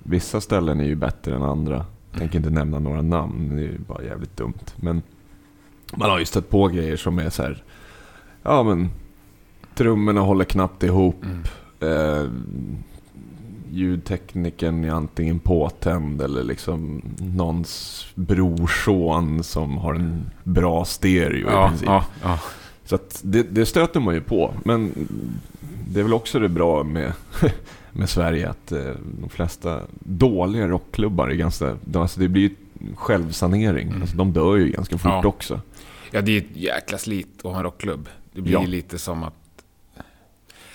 Vissa ställen är ju bättre än andra. Jag tänker inte nämna några namn, det är ju bara jävligt dumt. Men man har ju stött på grejer som är så här, ja men trummorna håller knappt ihop. Mm. Eh, ljudtekniken är antingen påtänd eller liksom någons brorson som har en bra stereo i Ja, princip. ja, ja. Så det, det stöter man ju på. Men det är väl också det bra med, med Sverige att eh, de flesta dåliga rockklubbar är ganska... Alltså det blir ju självsanering. Mm. Alltså de dör ju ganska fort Ja. också. ja, det är ett jäkla slit att ha en rockklubb. Det blir Ja. lite som att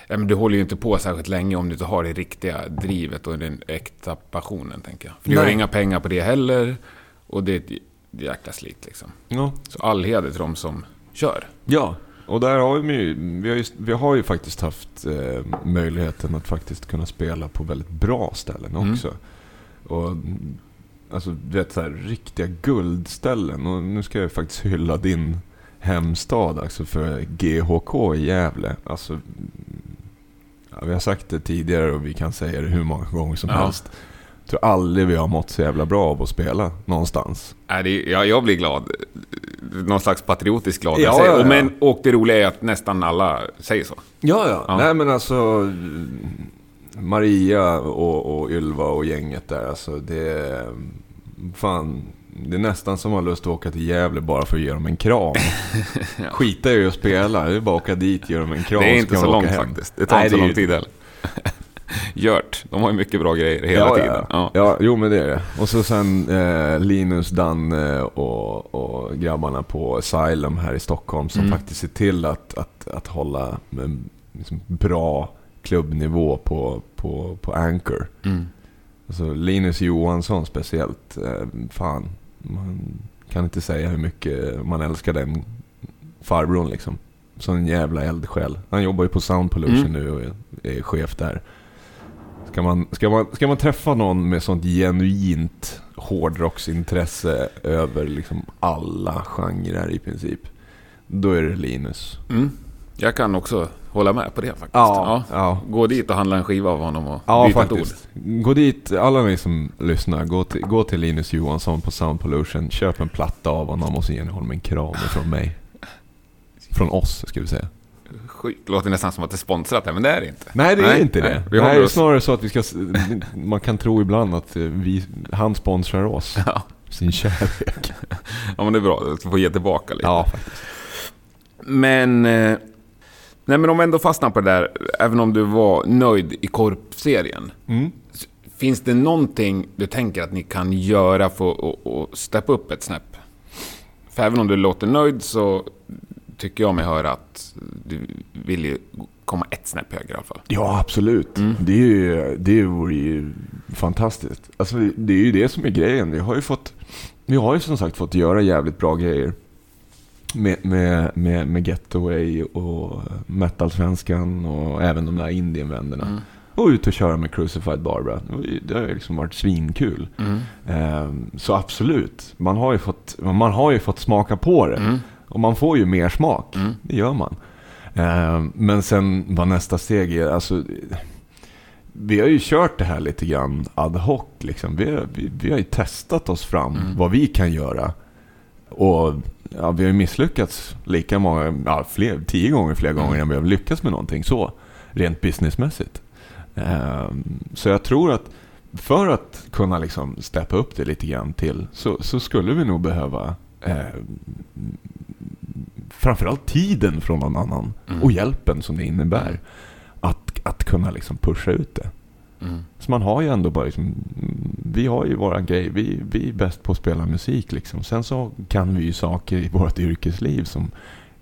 Ja, men du håller ju inte på särskilt länge om du inte har det riktiga drivet och den äkta passionen, tänker jag. För du har Nej. inga pengar på det heller. Och det är ett jäkla slit liksom. Ja. Så all heder till de som kör. Ja, och där har vi ju, vi har ju, vi har ju faktiskt haft eh, möjligheten att faktiskt kunna spela på väldigt bra ställen Mm. också. Och mm, alltså, du vet så här, riktiga guldställen. Och nu ska jag faktiskt hylla din hemstad alltså för GHK i Gävle. Alltså, ja, vi har sagt det tidigare och vi kan säga det hur många gånger som Ja. helst. Tror aldrig vi har mått så jävla bra av att spela någonstans. Nej, det, ja, jag blir glad. Någon slags patriotisk glad. Ja, ja, ja. Och, men, och det roliga är att nästan alla säger så. Ja, ja. Ja. Nej men alltså... Maria och, och Ylva och gänget där, alltså det. Fan, det är nästan som man har lust att åka till Gävle bara för att ge dem en kram. Skita i att spela, det är bara att åka dit, ge dem en kram. det är så inte så åka långt hem. faktiskt. Det tar Nej, inte så lång tid heller. Gjort. De har ju mycket bra grejer hela ja, tiden. Ja. Ja. jo men det är det. Och så sen eh, Linus, Danne och, och grabbarna på Asylum här i Stockholm som Mm. faktiskt ser till att, att, att hålla en liksom, bra klubbnivå på, på, på Anchor. Mm. Alltså Linus Johansson speciellt. Eh, fan, man kan inte säga hur mycket man älskar den farbrorn liksom. Som en jävla eldsjäl. Han jobbar ju på Sound Pollution Mm. nu och är chef där. Ska man, ska, man, ska man träffa någon med sånt genuint hårdrocksintresse över liksom alla genrer i princip. Då är det Linus. Mm. Jag kan också hålla med på det faktiskt. Ja, ja. Gå dit och handla en skiva av honom och Ja, byta ett ord. faktiskt. Gå dit, alla ni som lyssnar, gå till, gå till Linus Johansson på Sound Pollution. Köp en platta av honom och så ger ni honom en kram från mig. Från oss, ska vi säga. Sjukt. Låter nästan som att det är sponsrat här, men det är det inte. Nej, det är Nej, inte det. Vi Nej, det är snarare så att vi ska... Man kan tro ibland att eh, vi, han sponsrar oss. Ja. Sin kärlek. ja, men det är bra. Du får ge tillbaka lite. Ja, faktiskt. Men... Eh, nej, men om vi ändå fastnar på det där, även om du var nöjd i korpserien. Mm. Finns det någonting du tänker att ni kan göra för att- att steppa upp ett snäpp? För även om du låter nöjd så tycker jag mig höra att du vill ju komma ett snäpp högre i alla fall. Ja, absolut. Mm. Det, är ju, det vore ju fantastiskt. Alltså, det är ju det som är grejen. Vi har ju fått... Vi har ju som sagt fått göra jävligt bra grejer. Med, med, med, med Getaway och Metalsvenskan och även de där Indienvännerna. Mm. Och ut och köra med Crucified Barbara. Det har ju liksom varit svinkul. Mm. Ehm, Så absolut. Man har, ju fått, man har ju fått smaka på det. Och man får ju mer smak. Mm. Det gör man. Ehm, Men sen vad nästa steg är. Alltså, vi har ju kört det här lite grann ad hoc. Liksom. Vi, har- vi, vi har ju testat oss fram Mm. vad vi kan göra. Och ja, vi har ju misslyckats lika många, ja, fler, tio gånger fler gånger Mm. än vi har lyckats med någonting så. Rent businessmässigt. Ehm, Så jag tror att för att kunna liksom steppa upp det lite grann till så, så skulle vi nog behöva eh, framförallt tiden från någon annan Mm. och hjälpen som det innebär att, att kunna liksom pusha ut det. Mm. Så man har ju ändå bara liksom, mm, vi har ju våran grej, vi, vi är bäst på att spela musik liksom. Sen så kan vi ju saker i vårt yrkesliv som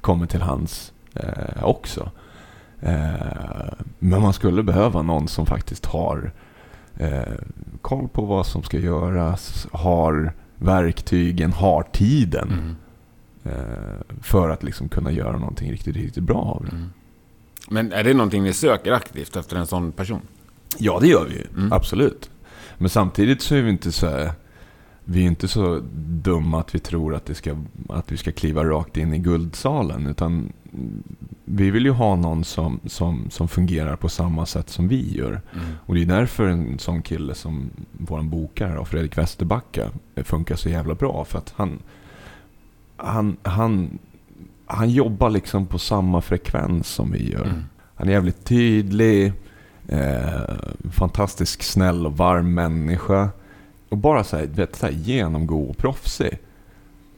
kommer till hands eh, också. Eh, men man skulle behöva någon som faktiskt har eh, koll på vad som ska göras, har verktygen, har tiden Mm. eh, för att liksom kunna göra någonting riktigt, riktigt bra av det. Mm. Men är det någonting ni söker aktivt efter en sån person? Ja, det gör vi ju. Mm. Absolut. Men samtidigt så är vi inte så här, Vi är inte så dumma att vi tror att, det ska, att vi ska kliva rakt in i guldsalen. Utan vi vill ju ha någon som, som, som fungerar på samma sätt som vi gör. Mm. Och det är därför en sån kille som vår bokare, Fredrik Westerbacka, funkar så jävla bra. För att han, han, han, han jobbar liksom på samma frekvens som vi gör. Mm. Han är jävligt tydlig, eh, fantastiskt snäll och varm människa. Och bara så här, vet, så här genomgå och proffsig.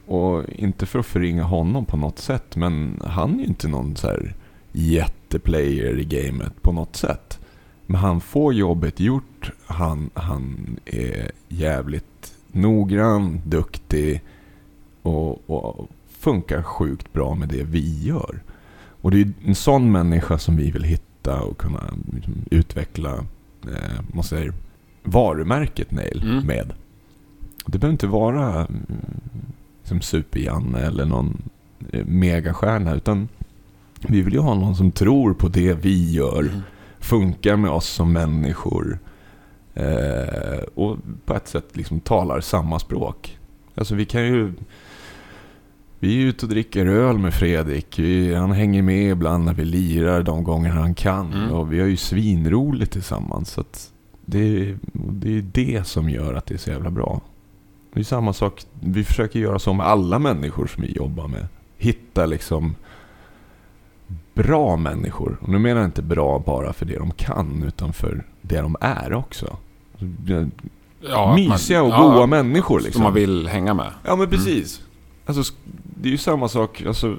Och inte för att förringa honom på något sätt, men han är ju inte någon så här jätteplayer i gamet på något sätt. Men han får jobbet gjort, han, han är jävligt noggrann, duktig och, och funkar sjukt bra med det vi gör. Och det är ju en sån människa som vi vill hitta och kunna liksom, utveckla eh, man säger, varumärket Nail Mm. med. Det behöver inte vara mm, som Super-Janne eller någon eh, megastjärna utan vi vill ju ha någon som tror på det vi gör, Mm. funkar med oss som människor eh, och på ett sätt liksom talar samma språk. Alltså vi kan ju... Vi är ute och dricker öl med Fredrik. Vi, han hänger med ibland när vi lirar de gånger han kan. Mm. Och vi har ju svinroligt tillsammans. Så att det, det är det som gör att det är så jävla bra. Det är samma sak. Vi försöker göra så med alla människor som vi jobbar med. Hitta liksom bra människor. Och nu menar jag inte bra bara för det de kan, utan för det de är också. Ja, Mysiga och man- goa ja, människor Som liksom. man vill hänga med. Ja men precis. Alltså, sk- det är ju samma sak alltså,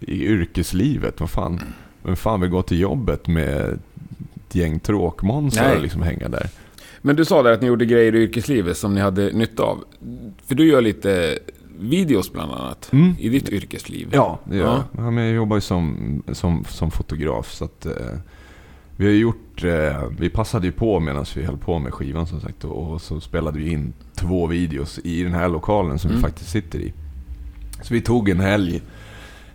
i yrkeslivet. Vad fan, vem fan vill gå till jobbet med ett gäng tråkmånsar liksom hänga där? Men du sa där att ni gjorde grejer i yrkeslivet som ni hade nytta av. För du gör lite videos bland annat Mm. i ditt yrkesliv. Ja, det gör Ja. jag. Jag jobbar ju som, som, som fotograf. Så att, eh, vi har gjort, eh, vi passade ju på medan vi höll på med skivan som sagt. Och, och så spelade vi in två videos i den här lokalen som Mm. vi faktiskt sitter i. Så vi tog en helg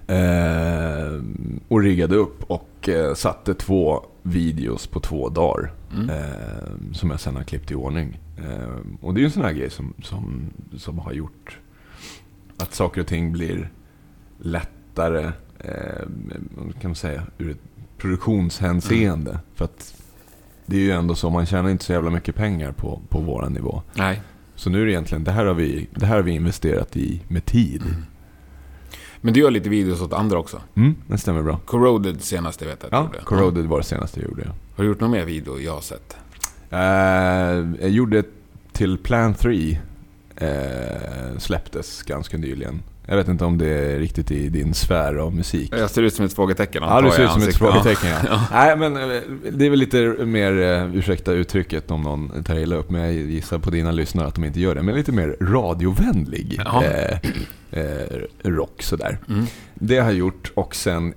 eh, och riggade upp och eh, satte två videos på två dagar. Mm. Eh, som jag sen har klippt i ordning. Eh, och det är ju en sån här grej som, som, som har gjort att saker och ting blir lättare, eh, kan man säga, ur ett produktionshänseende. Mm. För att det är ju ändå så, man tjänar inte så jävla mycket pengar på, på våran nivå. Nej. Så nu är det egentligen, det här har vi, det här har vi investerat i med tid. Men du gör lite videos åt andra också. Mm, det stämmer bra. Corroded senaste vet jag att Ja. Corroded var det senaste jag gjorde. ja. Har du gjort någon mer video jag har sett? Eh, jag gjorde till Plan 3. Eh, släpptes ganska nyligen. Jag vet inte om det är riktigt i din sfär av musik. Jag ser ut som ett frågetecken Ja, antar du jag, ser i ut som ett frågetecken ja. Nej, men eh, det är väl lite mer, eh, ursäkta uttrycket om någon tar illa upp, men jag gissar på dina lyssnare att de inte gör det. Men lite mer radiovänlig Ja. eh, eh, rock sådär. Mm. Det har jag gjort och sen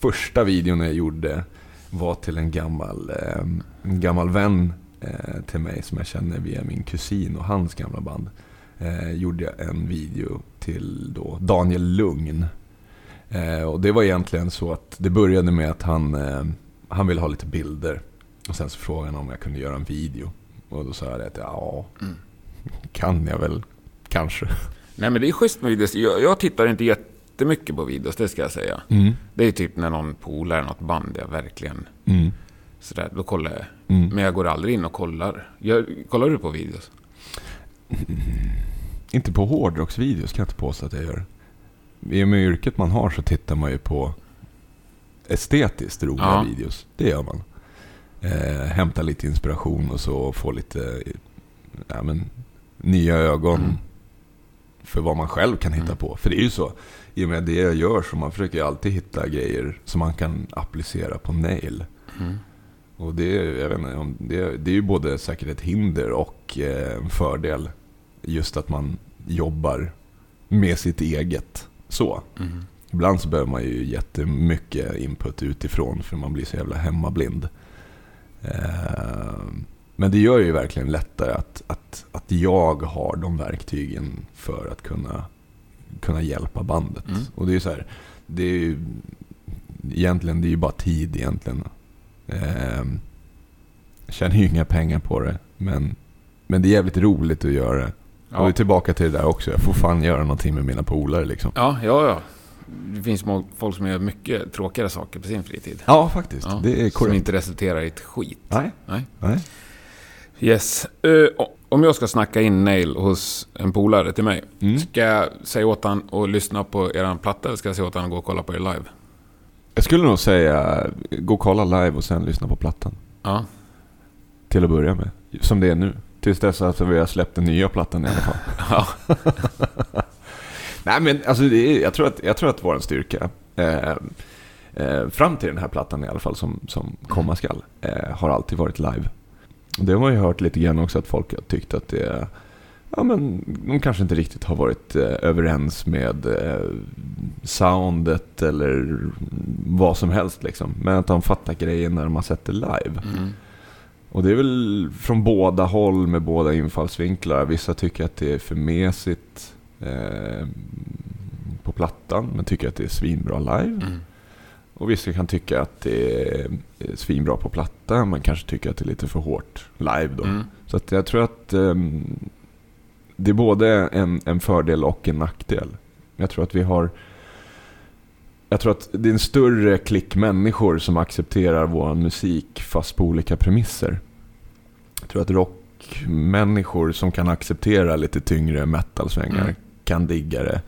första videon jag gjorde var till en gammal, eh, en gammal vän eh, till mig som jag känner via min kusin och hans gamla band. Eh, gjorde jag en video till då Daniel Lugn. Eh, och det var egentligen så att det började med att han, eh, han ville ha lite bilder. Och sen så frågade han om jag kunde göra en video. Och då sa jag att ja, Mm. kan jag väl kanske. Nej men det är schysst med videos. Jag, jag tittar inte jättemycket på videos, det ska jag säga. Mm. Det är typ när någon polare, något band jag verkligen Mm. sådär, då kollar jag. Mm. Men jag går aldrig in och kollar. Jag, kollar du på videos? Inte på hårdrocksvideos kan jag inte påstå att jag gör. I och med yrket man har så tittar man ju på estetiskt roliga Ja. videos. Det gör man. Eh, hämta lite inspiration och så få lite ja, men, nya ögon Mm. för vad man själv kan hitta Mm. på. För det är ju så, i och med det jag gör så man försöker ju alltid hitta grejer som man kan applicera på nail. Mm. Och det, är- jag vet inte, det, det är ju både säkert ett hinder och eh, en fördel. Just att man jobbar med sitt eget. Så. Mm. Ibland så behöver man ju jättemycket input utifrån för man blir så jävla hemmablind. Eh, men det gör ju verkligen lättare att, att, att jag har de verktygen för att kunna, kunna hjälpa bandet. Mm. Och det är så här, det är ju egentligen, det är ju bara tid egentligen. Jag tjänar ju inga pengar på det, men, men det är jävligt roligt att göra det. Och vi är Ja. tillbaka till det där också. Jag får fan göra någonting med mina polare liksom. ja, ja, ja. Det finns folk som gör mycket tråkigare saker på sin fritid. Ja, faktiskt. Ja, det är Som korrekt. inte resulterar i ett skit. Nej, Nej. nej. Yes. O- om jag ska snacka in Nail hos en polare till mig. Mm. Ska jag säga åt han att lyssna på er platta eller ska jag säga åt han att gå och kolla på er live? Jag skulle nog säga, gå och kolla live och sen lyssna på plattan. Ja. Till att börja med. Som det är nu. Tills dess att vi har släppt den nya plattan i alla fall. Nej men alltså, det är, jag, tror att, jag tror att vår styrka, eh, eh, fram till den här plattan i alla fall som, som komma skall, eh, har alltid varit live. Och Det har man ju hört lite grann också att folk har tyckt att det, ja, men de kanske inte riktigt har varit eh, överens med eh, soundet eller vad som helst. Liksom. Men att de fattar grejen när de har sett det live. Mm. Och det är väl från båda håll med båda infallsvinklar. Vissa tycker att det är för mesigt eh, på plattan, men tycker att det är svinbra live. Mm. Och vissa kan tycka att det är svinbra på platta, men kanske tycker att det är lite för hårt live då. Mm. Så att jag tror att ehm, det är både en, en fördel och en nackdel. Jag tror att vi har... Jag tror att det är en större klick människor som accepterar vår musik fast på olika premisser. Jag tror att rockmänniskor som kan acceptera lite tyngre metalsvängar Mm. kan digga det.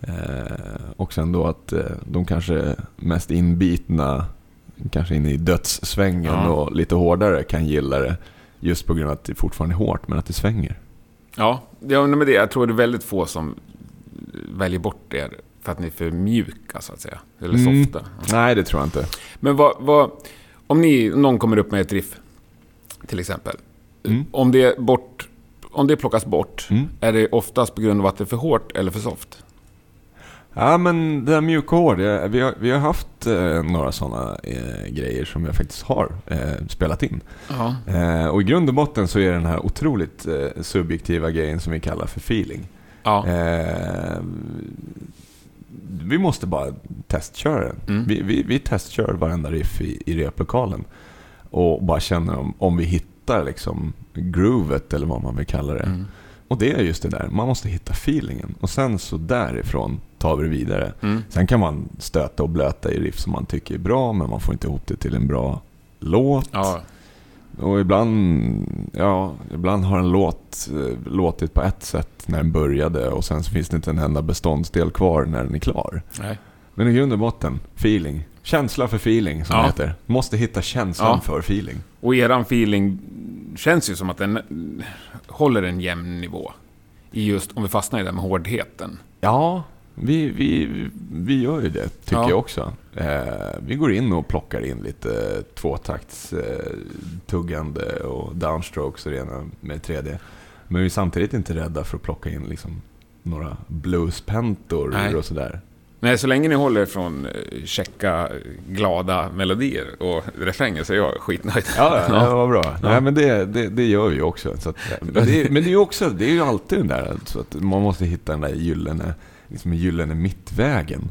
Eh, och sen då att eh, de kanske mest inbitna, kanske inne i dödssvängen Ja. och lite hårdare kan gilla det. Just på grund av att det fortfarande är hårt, men att det svänger. Ja, ja men det, jag tror det är väldigt få som väljer bort er för att ni är för mjuka, så att säga. Eller Mm. softa. Nej, det tror jag inte. Men vad, vad, om ni, någon kommer upp med ett riff, till exempel. Mm. Om, det bort, om det plockas bort, Mm. är det oftast på grund av att det är för hårt eller för soft? Ja, men det här mjuka hår, det, vi, har, vi har haft eh, några sådana eh, grejer som jag faktiskt har eh, spelat in. Ja. Eh, och i grund och botten så är det den här otroligt eh, subjektiva grejen som vi kallar för feeling. Ja. Vi måste bara testköra den. Mm. Vi, vi, vi testkör varenda riff i, i replokalen. Och bara känner om, om vi hittar liksom groovet eller vad man vill kalla det. Mm. Och det är just det där, man måste hitta feelingen. Och sen så därifrån tar vi det vidare. Mm. Sen kan man stöta och blöta i riff som man tycker är bra, men man får inte ihop det till en bra låt. Ja. Och ibland, ja, ibland har en låt eh, låtit på ett sätt när den började och sen så finns det inte en enda beståndsdel kvar när den är klar. Nej. Men i grund och botten, feeling. Känsla för feeling som Ja. det heter. Måste hitta känslan Ja. för feeling. Och eran feeling känns ju som att den håller en jämn nivå. I just, om vi fastnar i det här med hårdheten. Ja, vi, vi, vi gör ju det tycker Ja. jag också. Eh, vi går in och plockar in lite tvåtakts eh, och downstrokes och det ena med 3D. Men vi är samtidigt inte rädda för att plocka in liksom några bluespentor Nej. och sådär. Nej, så länge ni håller från eh, checka, glada melodier och refränger så är jag skitnöjd. Ja, ja, det var bra. Ja. Nej, men det, det, det gör vi ju också. Så att, men, det, är- men det är ju också, det är ju alltid den där, så att man måste hitta den där gyllene, liksom gyllene mittvägen.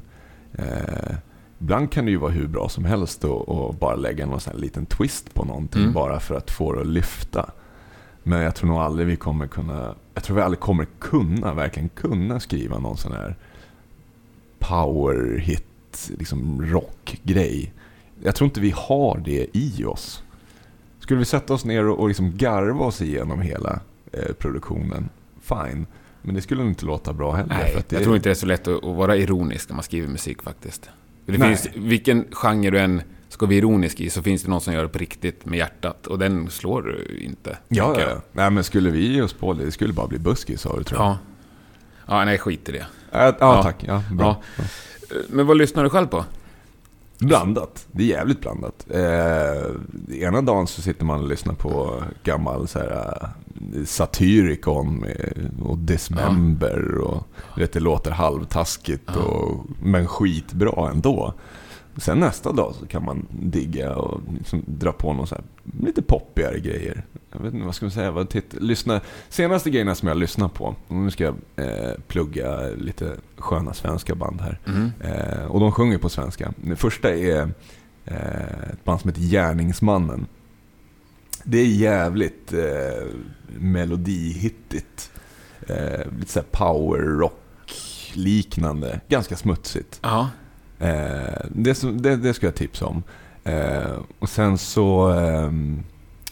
Eh, ibland kan det ju vara hur bra som helst och, och bara lägga någon sån liten twist på någonting Mm. bara för att få det att lyfta. Men jag tror nog aldrig vi kommer kunna, jag tror vi aldrig kommer kunna, verkligen kunna skriva någon sån här power hit, liksom rockgrej. Jag tror inte vi har det i oss. Skulle vi sätta oss ner och, och liksom garva oss igenom hela eh, produktionen, fine. Men det skulle inte låta bra heller. Nej, att det, jag tror inte det är så lätt att, att vara ironisk när man skriver musik faktiskt. Det Nej. finns, vilken genre du än ska vara ironisk i så finns det någon som gör det på riktigt med hjärtat och den slår du inte. Ja, ja. Nej, men skulle vi ge oss på det, det skulle bara bli buskis sa du tror jag. Ja. Ja, nej skit i det. Ja, ja, Ja. tack. Ja, bra. Ja. Men vad lyssnar du själv på? Blandat. Det är jävligt blandat. Eh, ena dagen så sitter man och lyssnar på gammal så här, eh, Satyricon och Dismember. Och, vet, det låter halvtaskigt och, men skitbra ändå. Sen nästa dag så kan man digga och liksom dra på någon så här, lite poppigare grejer. Jag vet inte vad ska man säga. Vad titt, lyssna, senaste grejerna som jag lyssnar på, nu ska jag eh, plugga lite sköna svenska band här. Mm. Eh, och de sjunger på svenska. Det första är eh, ett band som heter Gärningsmannen. Det är jävligt eh, melodihittigt. Eh, lite såhär power rock liknande. Ganska smutsigt. Ja. Eh, det, det, det ska jag tipsa om. Eh, och sen så ehm,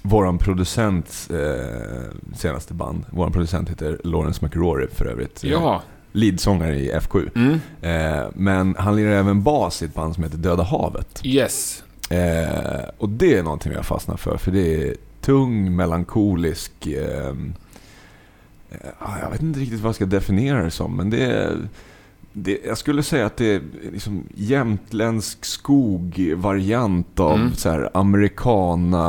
våran producent eh, senaste band. Våran producent heter Lawrence McRory för övrigt. Ja. Leadsångare i F7. Mm. Eh, men han lirar även bas i ett band som heter Döda havet. Yes. Eh, och det är någonting jag fastnar för. För det är tung, melankolisk... Eh, eh, jag vet inte riktigt vad jag ska definiera det som. Men det är... Det, jag skulle säga att det är liksom jämtländsk skog-variant av Mm. så här americana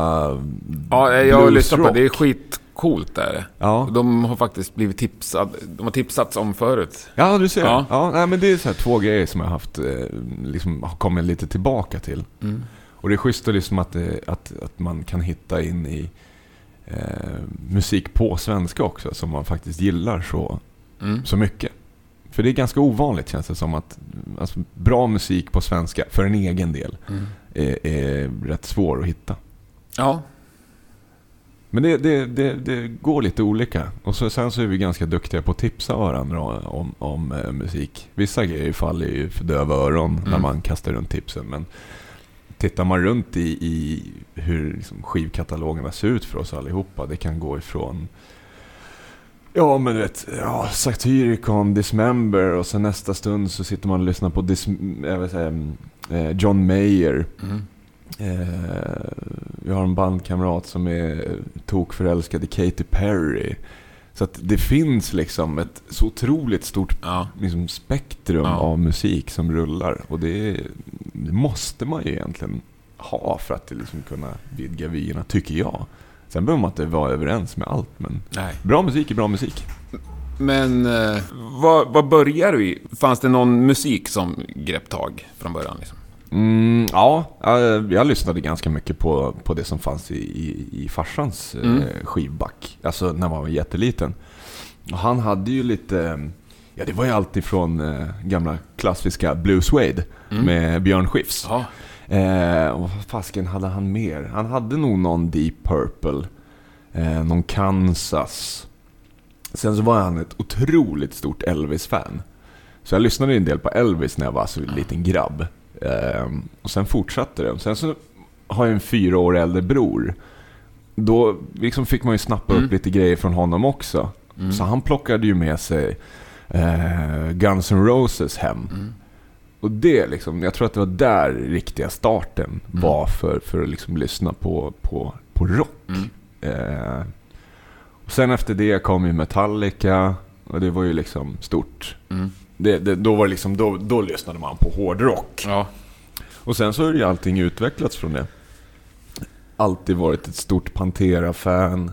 Ja, jag har lyssnat på det. Det är coolt är det. Ja, De har faktiskt blivit tipsade. De har tipsats om förut. ja du ser. Ja. Ja. nej, men det är så två grejer som jag haft, eh, liksom, har kommit lite tillbaka till. Mm. Och det är schysst att, liksom att, det, att, att man kan hitta in i eh, musik på svenska också, som man faktiskt gillar så, Mm. så mycket. För det är ganska ovanligt känns det som att alltså, bra musik på svenska, för en egen del, Mm. är, är rätt svår att hitta. Ja. Men det, det, det, det går lite olika. Och så, sen så är vi ganska duktiga på att tipsa varandra om, om eh, musik. Vissa grejer faller ju för döva öron när Mm. man kastar runt tipsen. Men tittar man runt i, i hur liksom, skivkatalogerna ser ut för oss allihopa. Det kan gå ifrån Ja men du vet, ja, Satyricon, Dismember och sen nästa stund så sitter man och lyssnar på Dis, jag säga, eh, John Mayer. Mm. Eh, vi har en bandkamrat som är tokförälskad i Katy Perry. Så att det finns liksom ett så otroligt stort Ja. liksom, spektrum Ja. av musik som rullar. Och det, det måste man ju egentligen ha för att liksom kunna vidga vyerna, tycker jag. Sen behöver man inte vara överens med allt, men Nej. bra musik är bra musik. Men eh, vad, vad börjar du i? Fanns det någon musik som grepp tag från början? Liksom? Mm, ja, eh, jag lyssnade ganska mycket på, på det som fanns i, i, i farsans eh, Mm. skivback. Alltså när man var jätteliten. Och han hade ju lite, ja det var ju alltid från eh, gamla klassiska Blue Suede Mm. med Björn Skifs. Ja. Eh, och vad fasken hade han mer? Han hade nog någon Deep Purple, eh, någon Kansas. Sen så var han ett otroligt stort Elvis-fan. Så jag lyssnade en del på Elvis när jag var så liten grabb. Eh, och sen fortsatte det. Sen så har jag en fyra år äldre bror. Då liksom fick man ju snappa Mm. upp lite grejer från honom också. Mm. Så han plockade ju med sig eh, Guns N' Roses hem. Mm. Och det liksom, jag tror att det var där riktiga starten Mm. var för, för att liksom lyssna på, på, på rock. Mm. Eh, och sen efter det kom ju Metallica och det var ju liksom stort. Mm. Det, det, då, var liksom, då, då lyssnade man på hårdrock. Ja. Och sen så har ju allting utvecklats från det. Alltid varit ett stort Pantera-fan.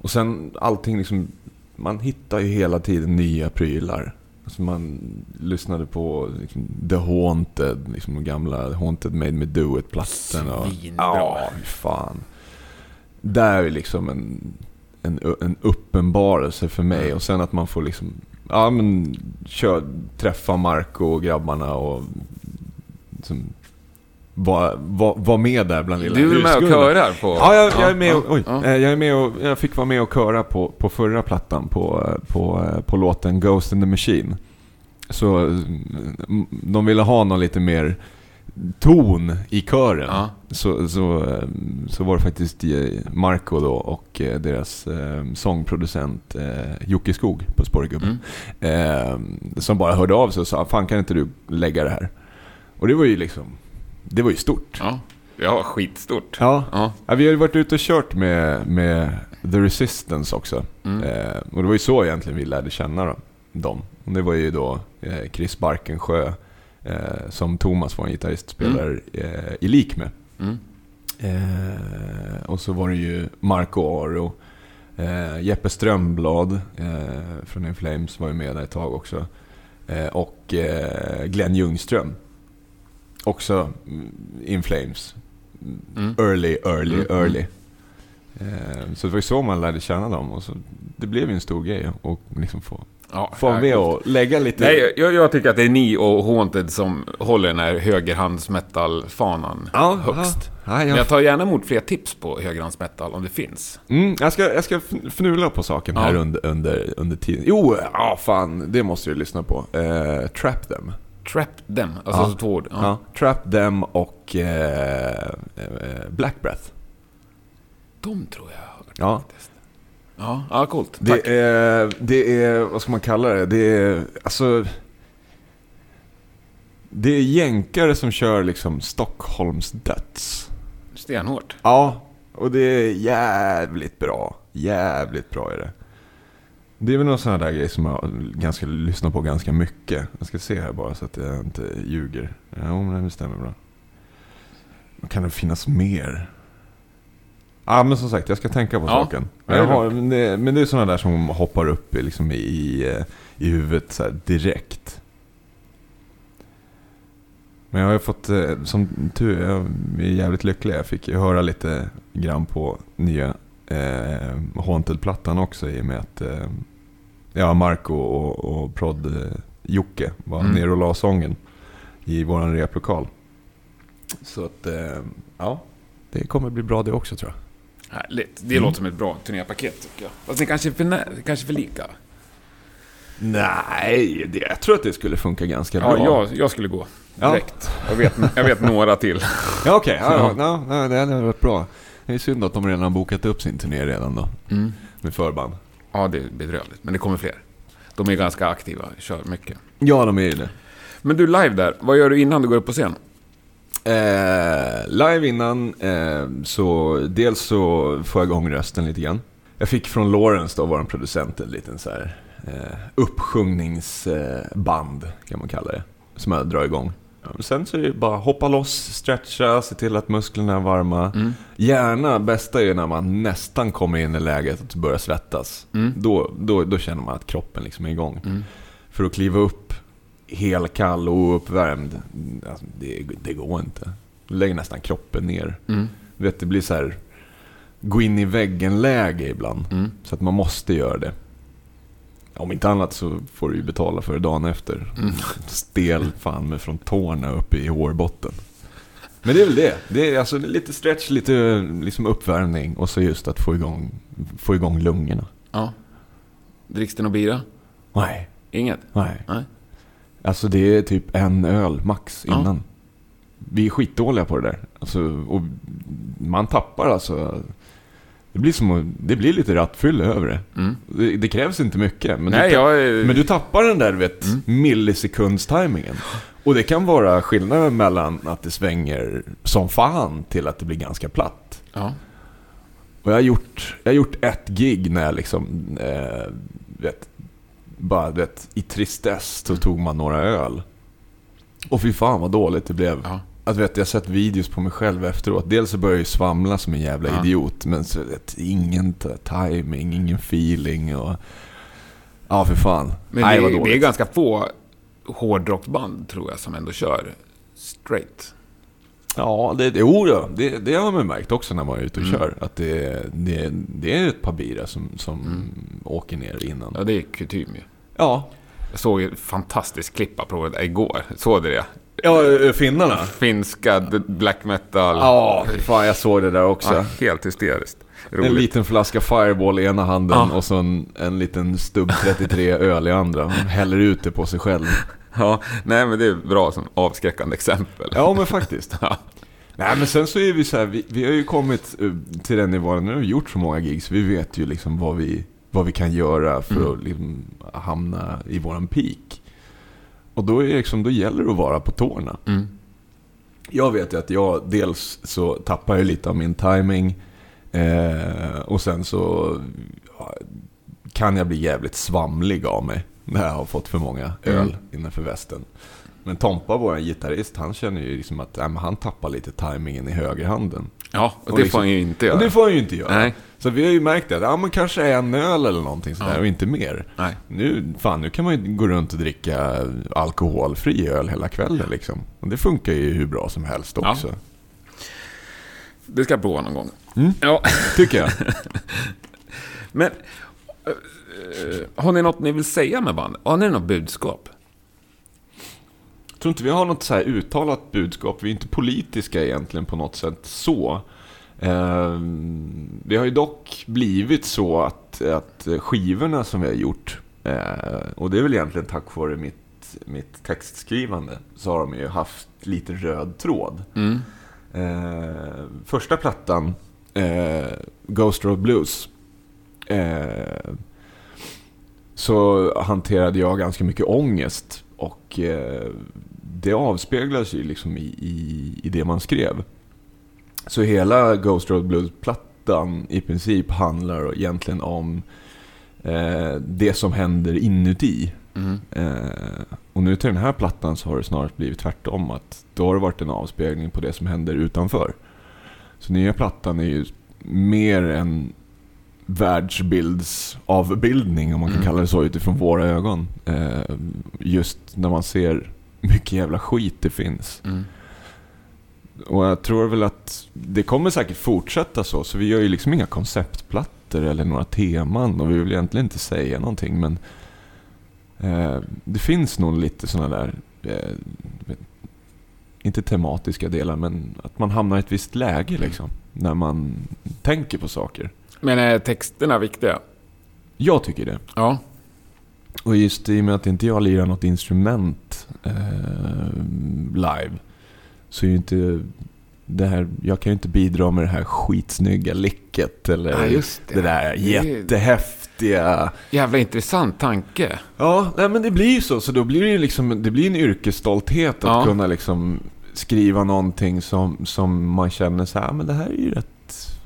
Och sen allting liksom, man hittar ju hela tiden nya prylar. Alltså man lyssnade på liksom, The Haunted, liksom de gamla Haunted Made Me Do It-plattorna. Svinbra. Ja, fy fan. Där är liksom en, en, en uppenbarelse för mig. Och sen att man får liksom, ja men, kör, träffa Marco och grabbarna och liksom, vara var, var med där bland lilla Du är med och körar på... Ja, jag, jag är med och, oj, ja. eh, jag är med och, jag fick vara med och köra på, på förra plattan på, på, eh, på låten Ghost in the Machine. Så mm, de ville ha någon lite mer ton i kören. Ja. Så, så, eh, så var det faktiskt Marco då och deras sångproducent Jocke Skog på Spårgubben. Mm. Som bara hörde av sig och sa Fan kan inte du lägga det här? Och det var ju liksom Det var ju stort. Ja. ja, skitstort. Ja. Ja. Ja, vi har ju varit ute och kört med, med The Resistance också. Mm. Eh, och det var ju så egentligen vi lärde känna dem. Och det var ju då eh, Chris Barkensjö eh, som Thomas, vår gitarrist, spelar eh, i lik med. Mm. Och så var det ju Marco Aro. Jeppe Strömblad från In Flames var ju med där ett tag också. Och Glenn Ljungström. Också In Flames. Mm. Early, early, Mm, mm. early. Eh, så det var ju så man lärde känna dem. Och så, det blev ju en stor grej att liksom få, Ja, få vara med och lägga lite... Nej, jag, jag tycker att det är ni och Haunted som håller den här högerhandsmetal-fanan ja, högst. Ja, ja, Men jag, jag tar gärna emot fler tips på högerhandsmetal om det finns. mm, jag, ska, jag ska fn- fnula på saken här under, under, under tiden. Jo, ja fan, det måste jag lyssna på. Eh, Trap Them. Trap them, alltså Ja. två ord. Ja. Ja. Trap Them och eh, eh, Black Breath. De tror jag har hört Ja. faktiskt. Ja, ja coolt. Tack. Det är, det är, vad ska man kalla det? Det är, alltså... Det är jänkare som kör liksom Stockholms döds. Stenhårt. Ja, och det är jävligt bra. Jävligt bra är det. Det är väl någon sån här där grej som jag ganska, lyssnar på ganska mycket. Jag ska se här bara så att jag inte ljuger. Ja, men det stämmer bra. Kan det finnas mer? Ja, men som sagt, jag ska tänka på Ja, saken. är har, men, det, men det är sådana där som hoppar upp i, liksom, i, i, eh, i huvudet så här, direkt. Men jag har ju fått, eh, som tur jag är jävligt lycklig. Jag fick ju höra lite grann på nya eh, Haunted-plattan också i och med att eh, ja, Marco och, och Prod eh, Jocke var Mm. nere och la sången i våran replokal. Så att, eh, ja, det kommer bli bra det också tror jag. Härligt. Det Mm. låter som ett bra turnépaket tycker jag. Fast det kanske är för, kanske för lika. Nej, det, jag tror att det skulle funka ganska Ja, bra. jag, jag skulle gå Ja. direkt. Jag, vet, jag vet några till. Ja, okej. Ja, Ja. ja. Ja, det hade varit bra. Det är synd att de redan har bokat upp sin turné redan då. Mm. Med förband. Ja, det är bedrövligt. Men det kommer fler. De är ganska aktiva, kör mycket. Ja, de är ju det. Men du, live där. Vad gör du innan du går upp på scen? Eh, live innan, eh, så dels så får jag igång rösten lite grann. Jag fick från Lawrence då, vår producent, en liten så här eh, uppsjungningsband kan man kalla det. Som jag drar igång. Sen så är det bara hoppa loss, stretcha, se till att musklerna är varma. Mm. Gärna, bästa är när man nästan kommer in i läget att börja svettas. Mm. Då, då, då känner man att kroppen liksom är igång. Mm. För att kliva upp helkall och ouppvärmd, alltså, det, det går inte. Du lägger nästan kroppen ner. Mm. Du vet, det blir så här gå in i väggen-läge ibland. Mm. Så att man måste göra det. Om inte annat så får du ju betala för det dagen efter. Mm. Stel fan med från tårna upp i hårbotten. Men det är väl det. Det är alltså lite stretch, lite liksom uppvärmning och så just att få igång, få igång lungorna. Ja. Dricks det någon bira? Nej, Inget? nej. Nej. Alltså det är typ en öl max Ja. innan. Vi är skitdåliga på det där. Alltså, och man tappar alltså. Det blir, som det blir lite rattfylla över det. Mm. det. Det krävs inte mycket. Men, Nej, du, jag men du tappar den där vet, Mm. millisekundstimingen. Och det kan vara skillnaden mellan att det svänger som fan till att det blir ganska platt. Ja. Och jag har gjort, jag har gjort ett gig när jag liksom, eh, vet, bara vet, i tristess så tog man några öl. Och fy fan vad dåligt det blev. Ja. Att, vet, jag har sett videos på mig själv efteråt. Dels så börjar jag ju svamla som en jävla Ja. idiot. Men så, vet, ingen timing, ingen feeling och... Ja, för fan. Men Nej, vad det, det är dåligt. ganska få hårdrockband, tror jag, som ändå kör straight. Ja, det, det, oh, ja, det, det har man märkt också när man är ute och Mm. kör. Att det, det, det är ett par bira som, som Mm. åker ner innan. Ja, det är kutym ju. Ja, Jag såg ett fantastiskt klipp apropå det igår. Såg du det? Ja ö, finnarna. Finska black metal. Ja, fan jag såg det där också. Ja, helt hysteriskt. En Roligt. liten flaska Fireball i ena handen Ja. och så en, en liten stubb 33 öl i andra. Man häller ut det på sig själv. Ja, nej men det är bra som avskräckande exempel. Ja, men faktiskt. Ja. Nej, men sen så är vi så här, vi, vi har ju kommit eh, till den nivån, nu har vi gjort så många gigs, vi vet ju liksom vad vi, vad vi kan göra för Mm. att liksom hamna i våran peak. Och då, är det liksom, då gäller det att vara på tårna. Mm. Jag vet ju att jag dels så tappar jag lite av min timing eh, och sen så ja, kan jag bli jävligt svamlig av mig när jag har fått för många öl Mm. innanför västen. Men Tompa, vår gitarrist, han känner ju liksom att men han tappar lite timingen i högerhanden. Ja, och, Och det liksom- får han ju inte göra. Och det får han ju inte göra. Nej. Så vi har ju märkt det, att ja, men kanske en öl eller någonting sådär Ja. och inte mer. Nej. Nu, fan, nu kan man ju gå runt och dricka alkoholfri öl hela kvällen liksom. Och det funkar ju hur bra som helst Ja. också. Det ska jag prova någon gång. Mm. Ja, Tycker jag. men... eh, har ni något ni vill säga med bandet? Har ni något budskap? Jag tror inte vi har något så här uttalat budskap. Vi är inte politiska egentligen på något sätt så. Det har ju dock blivit så att, att skivorna som vi har gjort, eh, och det är väl egentligen tack vare mitt, mitt textskrivande, så har de ju haft lite röd tråd. Mm. Eh, första plattan, eh, Ghost Road Blues, eh, så hanterade jag ganska mycket ångest. Och det avspeglas ju liksom i, i, i det man skrev. Så hela Ghost Road Blues-plattan i princip handlar egentligen om eh, det som händer inuti. Mm. Eh, och nu till den här plattan så har det snarare blivit tvärtom. Att då har det varit en avspegling på det som händer utanför. Så nya plattan är ju mer en världsbildsavbildning, om man kan Mm. kalla det så, utifrån våra ögon. Eh, just när man ser mycket jävla skit det finns. Mm. Och jag tror väl att det kommer säkert fortsätta så, så vi gör ju liksom inga konceptplattor eller några teman och vi vill egentligen inte säga någonting men eh, det finns nog lite sådana där, eh, inte tematiska delar men att man hamnar i ett visst läge liksom, när man tänker på saker. Men är texterna viktiga? Jag tycker det. Ja. Och just i och med att inte jag lirar något instrument eh, live så är ju inte det här, jag kan ju inte bidra med det här skitsnygga licket eller Ja, det. det där jättehäftiga. Jävla intressant tanke. Ja, nej, men det blir ju så. Så då blir det ju liksom, det blir en yrkesstolthet att Ja. kunna liksom skriva någonting som, som man känner så här, men det här är ju rätt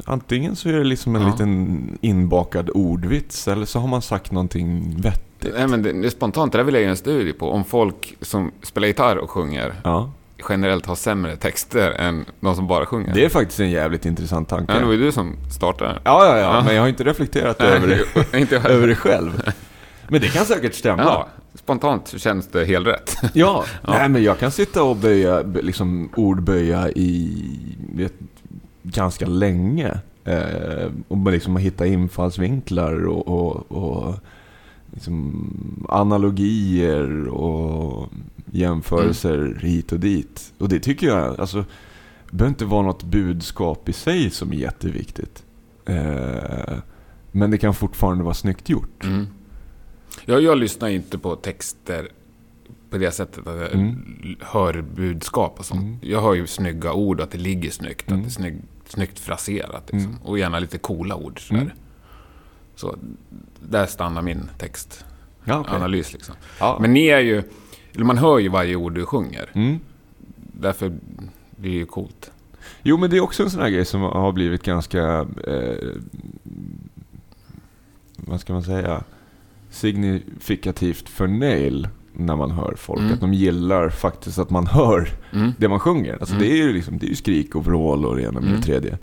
Antingen så är det liksom en Ja. liten inbakad ordvits eller så har man sagt någonting vettigt. Nej, men det, spontant, det där vill jag göra en studie på. Om folk som spelar gitarr och sjunger Ja. generellt har sämre texter än de som bara sjunger. Det är faktiskt en jävligt intressant tanke. Ja, det var ju du som startade. Ja, ja, ja, Ja. men jag har inte reflekterat över, det, inte över det själv. Men det kan säkert stämma. Ja, spontant känns det helt rätt. Ja, Nej, men jag kan sitta och böja, liksom ordböja i vet, ganska länge. Eh, och liksom hitta infallsvinklar och, och, och liksom analogier och jämförelser hit och dit. Och det tycker jag, alltså, det behöver inte vara något budskap i sig som är jätteviktigt. Eh, men det kan fortfarande vara snyggt gjort. Mm. Jag, jag lyssnar inte på texter på det sättet att jag Mm. hör budskap och sånt. Mm. Jag hör ju snygga ord, att det ligger snyggt, Mm. att det är snygg, snyggt fraserat. Liksom. Mm. Och gärna lite coola ord. Sådär. Mm. Så där stannar min textanalys. Ja, okej. Liksom. Ja. Men ni är ju, man hör ju varje ord du sjunger. Mm. Därför blir det ju coolt. Jo, men det är också en sån här grej som har blivit ganska... Eh, vad ska man säga? Signifikativt för Nail när man hör folk. Mm. Att de gillar faktiskt att man hör Mm. det man sjunger. Alltså Mm. det är ju liksom, det är ju skrik och vrål och det ena med Mm. det tredje.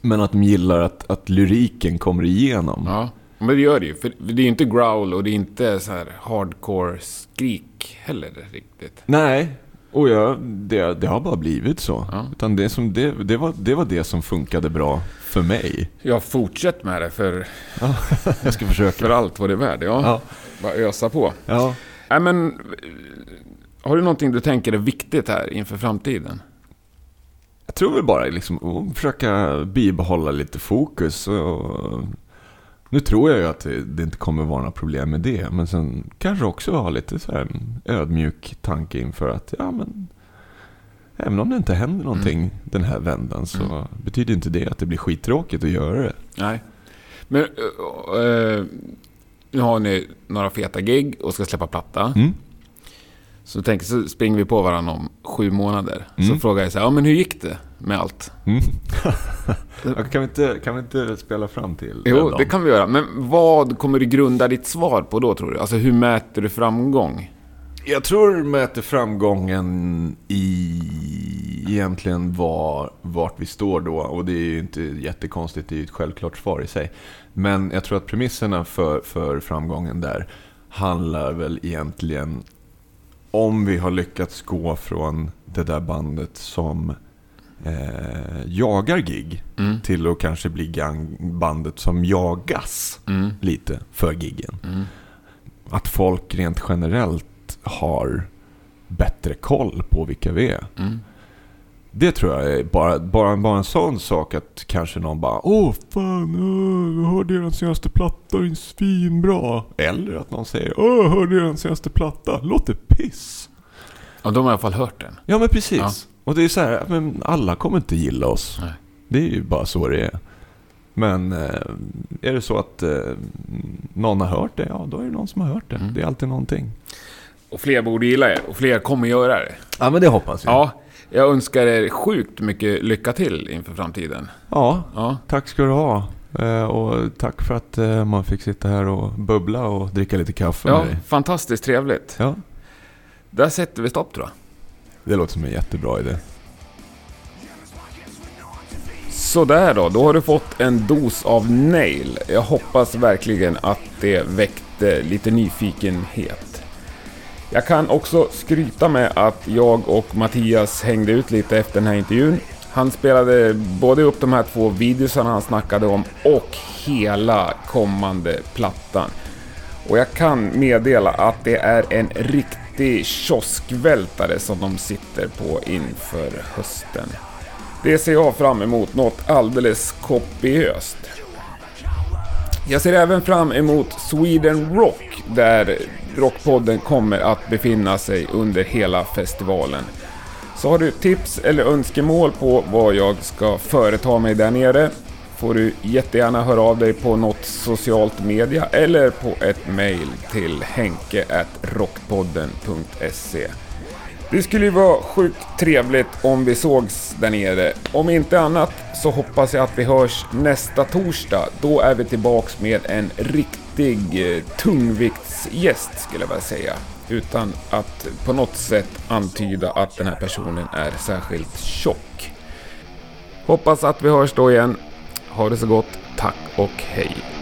Men att de gillar att, att lyriken kommer igenom. Ja, men det gör det ju. För det är ju inte growl och det är inte så här hardcore skrik heller riktigt. Nej, och jag, det, det har bara blivit så. Ja. Utan det, som, det, det, var, det var det som funkade bra för mig. Jag fortsätter med det för, Jag ska försöka. för allt vad det är värd. Ja, Ja. bara ösa på. Ja. Nej, men har du någonting du tänker är viktigt här inför framtiden? Jag tror väl bara liksom att försöka bibehålla lite fokus. Och nu tror jag ju att det, inte kommer vara några problem med det. Men sen kanske också ha lite så här ödmjuk tanke inför att ja men Även om det inte händer någonting den här vändan så Mm. betyder inte det att det blir skittråkigt att göra det. Nej. Men eh, eh, nu har ni några feta gig och ska släppa platta. Mm. Så tänker så springer vi på varandra om sju månader. Så Mm. frågar jag så här, ja men hur gick det med allt? Mm. Kan, vi inte, kan vi inte spela fram till Jo, det kan vi göra. Men vad kommer du grunda ditt svar på då tror du? Alltså hur mäter du framgång? Jag tror du mäter framgången i egentligen var, vart vi står då. Och det är ju inte jättekonstigt, det är ju ett självklart svar i sig. Men jag tror att premisserna för, för framgången där handlar väl egentligen om vi har lyckats gå från det där bandet som eh, jagar gig Mm. till att kanske bli bandet som jagas Mm. lite för giggen Mm. att folk rent generellt har bättre koll på vilka vi är. Mm. Det tror jag är bara, bara, bara en sån sak att kanske någon bara Åh fan, åh, jag hörde er senaste platta, den är svinbra. Eller att någon säger Åh, jag hörde er senaste platta, låter piss. Och de har i alla fall hört den. Ja men precis. Ja. Och det är så här, men alla kommer inte gilla oss. Nej. Det är ju bara så det är. Men eh, är det så att eh, någon har hört det, ja då är det någon som har hört det. Mm. Det är alltid någonting. Och fler borde gilla er. Och fler kommer göra det. Ja men det hoppas jag. Ja, jag önskar er sjukt mycket lycka till inför framtiden. Ja, Ja, tack ska du ha. Eh, och tack för att eh, man fick sitta här och bubbla och dricka lite kaffe ja med dig. fantastiskt trevligt. Ja, Där sätter vi stopp tror jag. det låter som en jättebra idé. Sådär då, då har du fått en dos av Nail. Jag hoppas verkligen att det väckte lite nyfikenhet. Jag kan också skryta med att jag och Mattias hängde ut lite efter den här intervjun. Han spelade både upp de här två videosarna han snackade om och hela kommande plattan. Och jag kan meddela att det är en riktig kioskvältare som de sitter på inför hösten. Det ser jag fram emot något alldeles kopiöst. Jag ser även fram emot Sweden Rock där Rockpodden kommer att befinna sig under hela festivalen. Så har du tips eller önskemål på vad jag ska företa mig där nere får du jättegärna höra av dig på något socialt media eller på ett mail till henke.rockpodden.se. Det skulle ju vara sjukt trevligt om vi sågs där nere. Om inte annat så hoppas jag att vi hörs nästa torsdag. Då är vi tillbaks med en riktig eh, tungviktsgäst skulle jag vilja säga. Utan att på något sätt antyda att den här personen är särskilt tjock. Hoppas att vi hörs då igen. Ha det så gott. Tack och hej.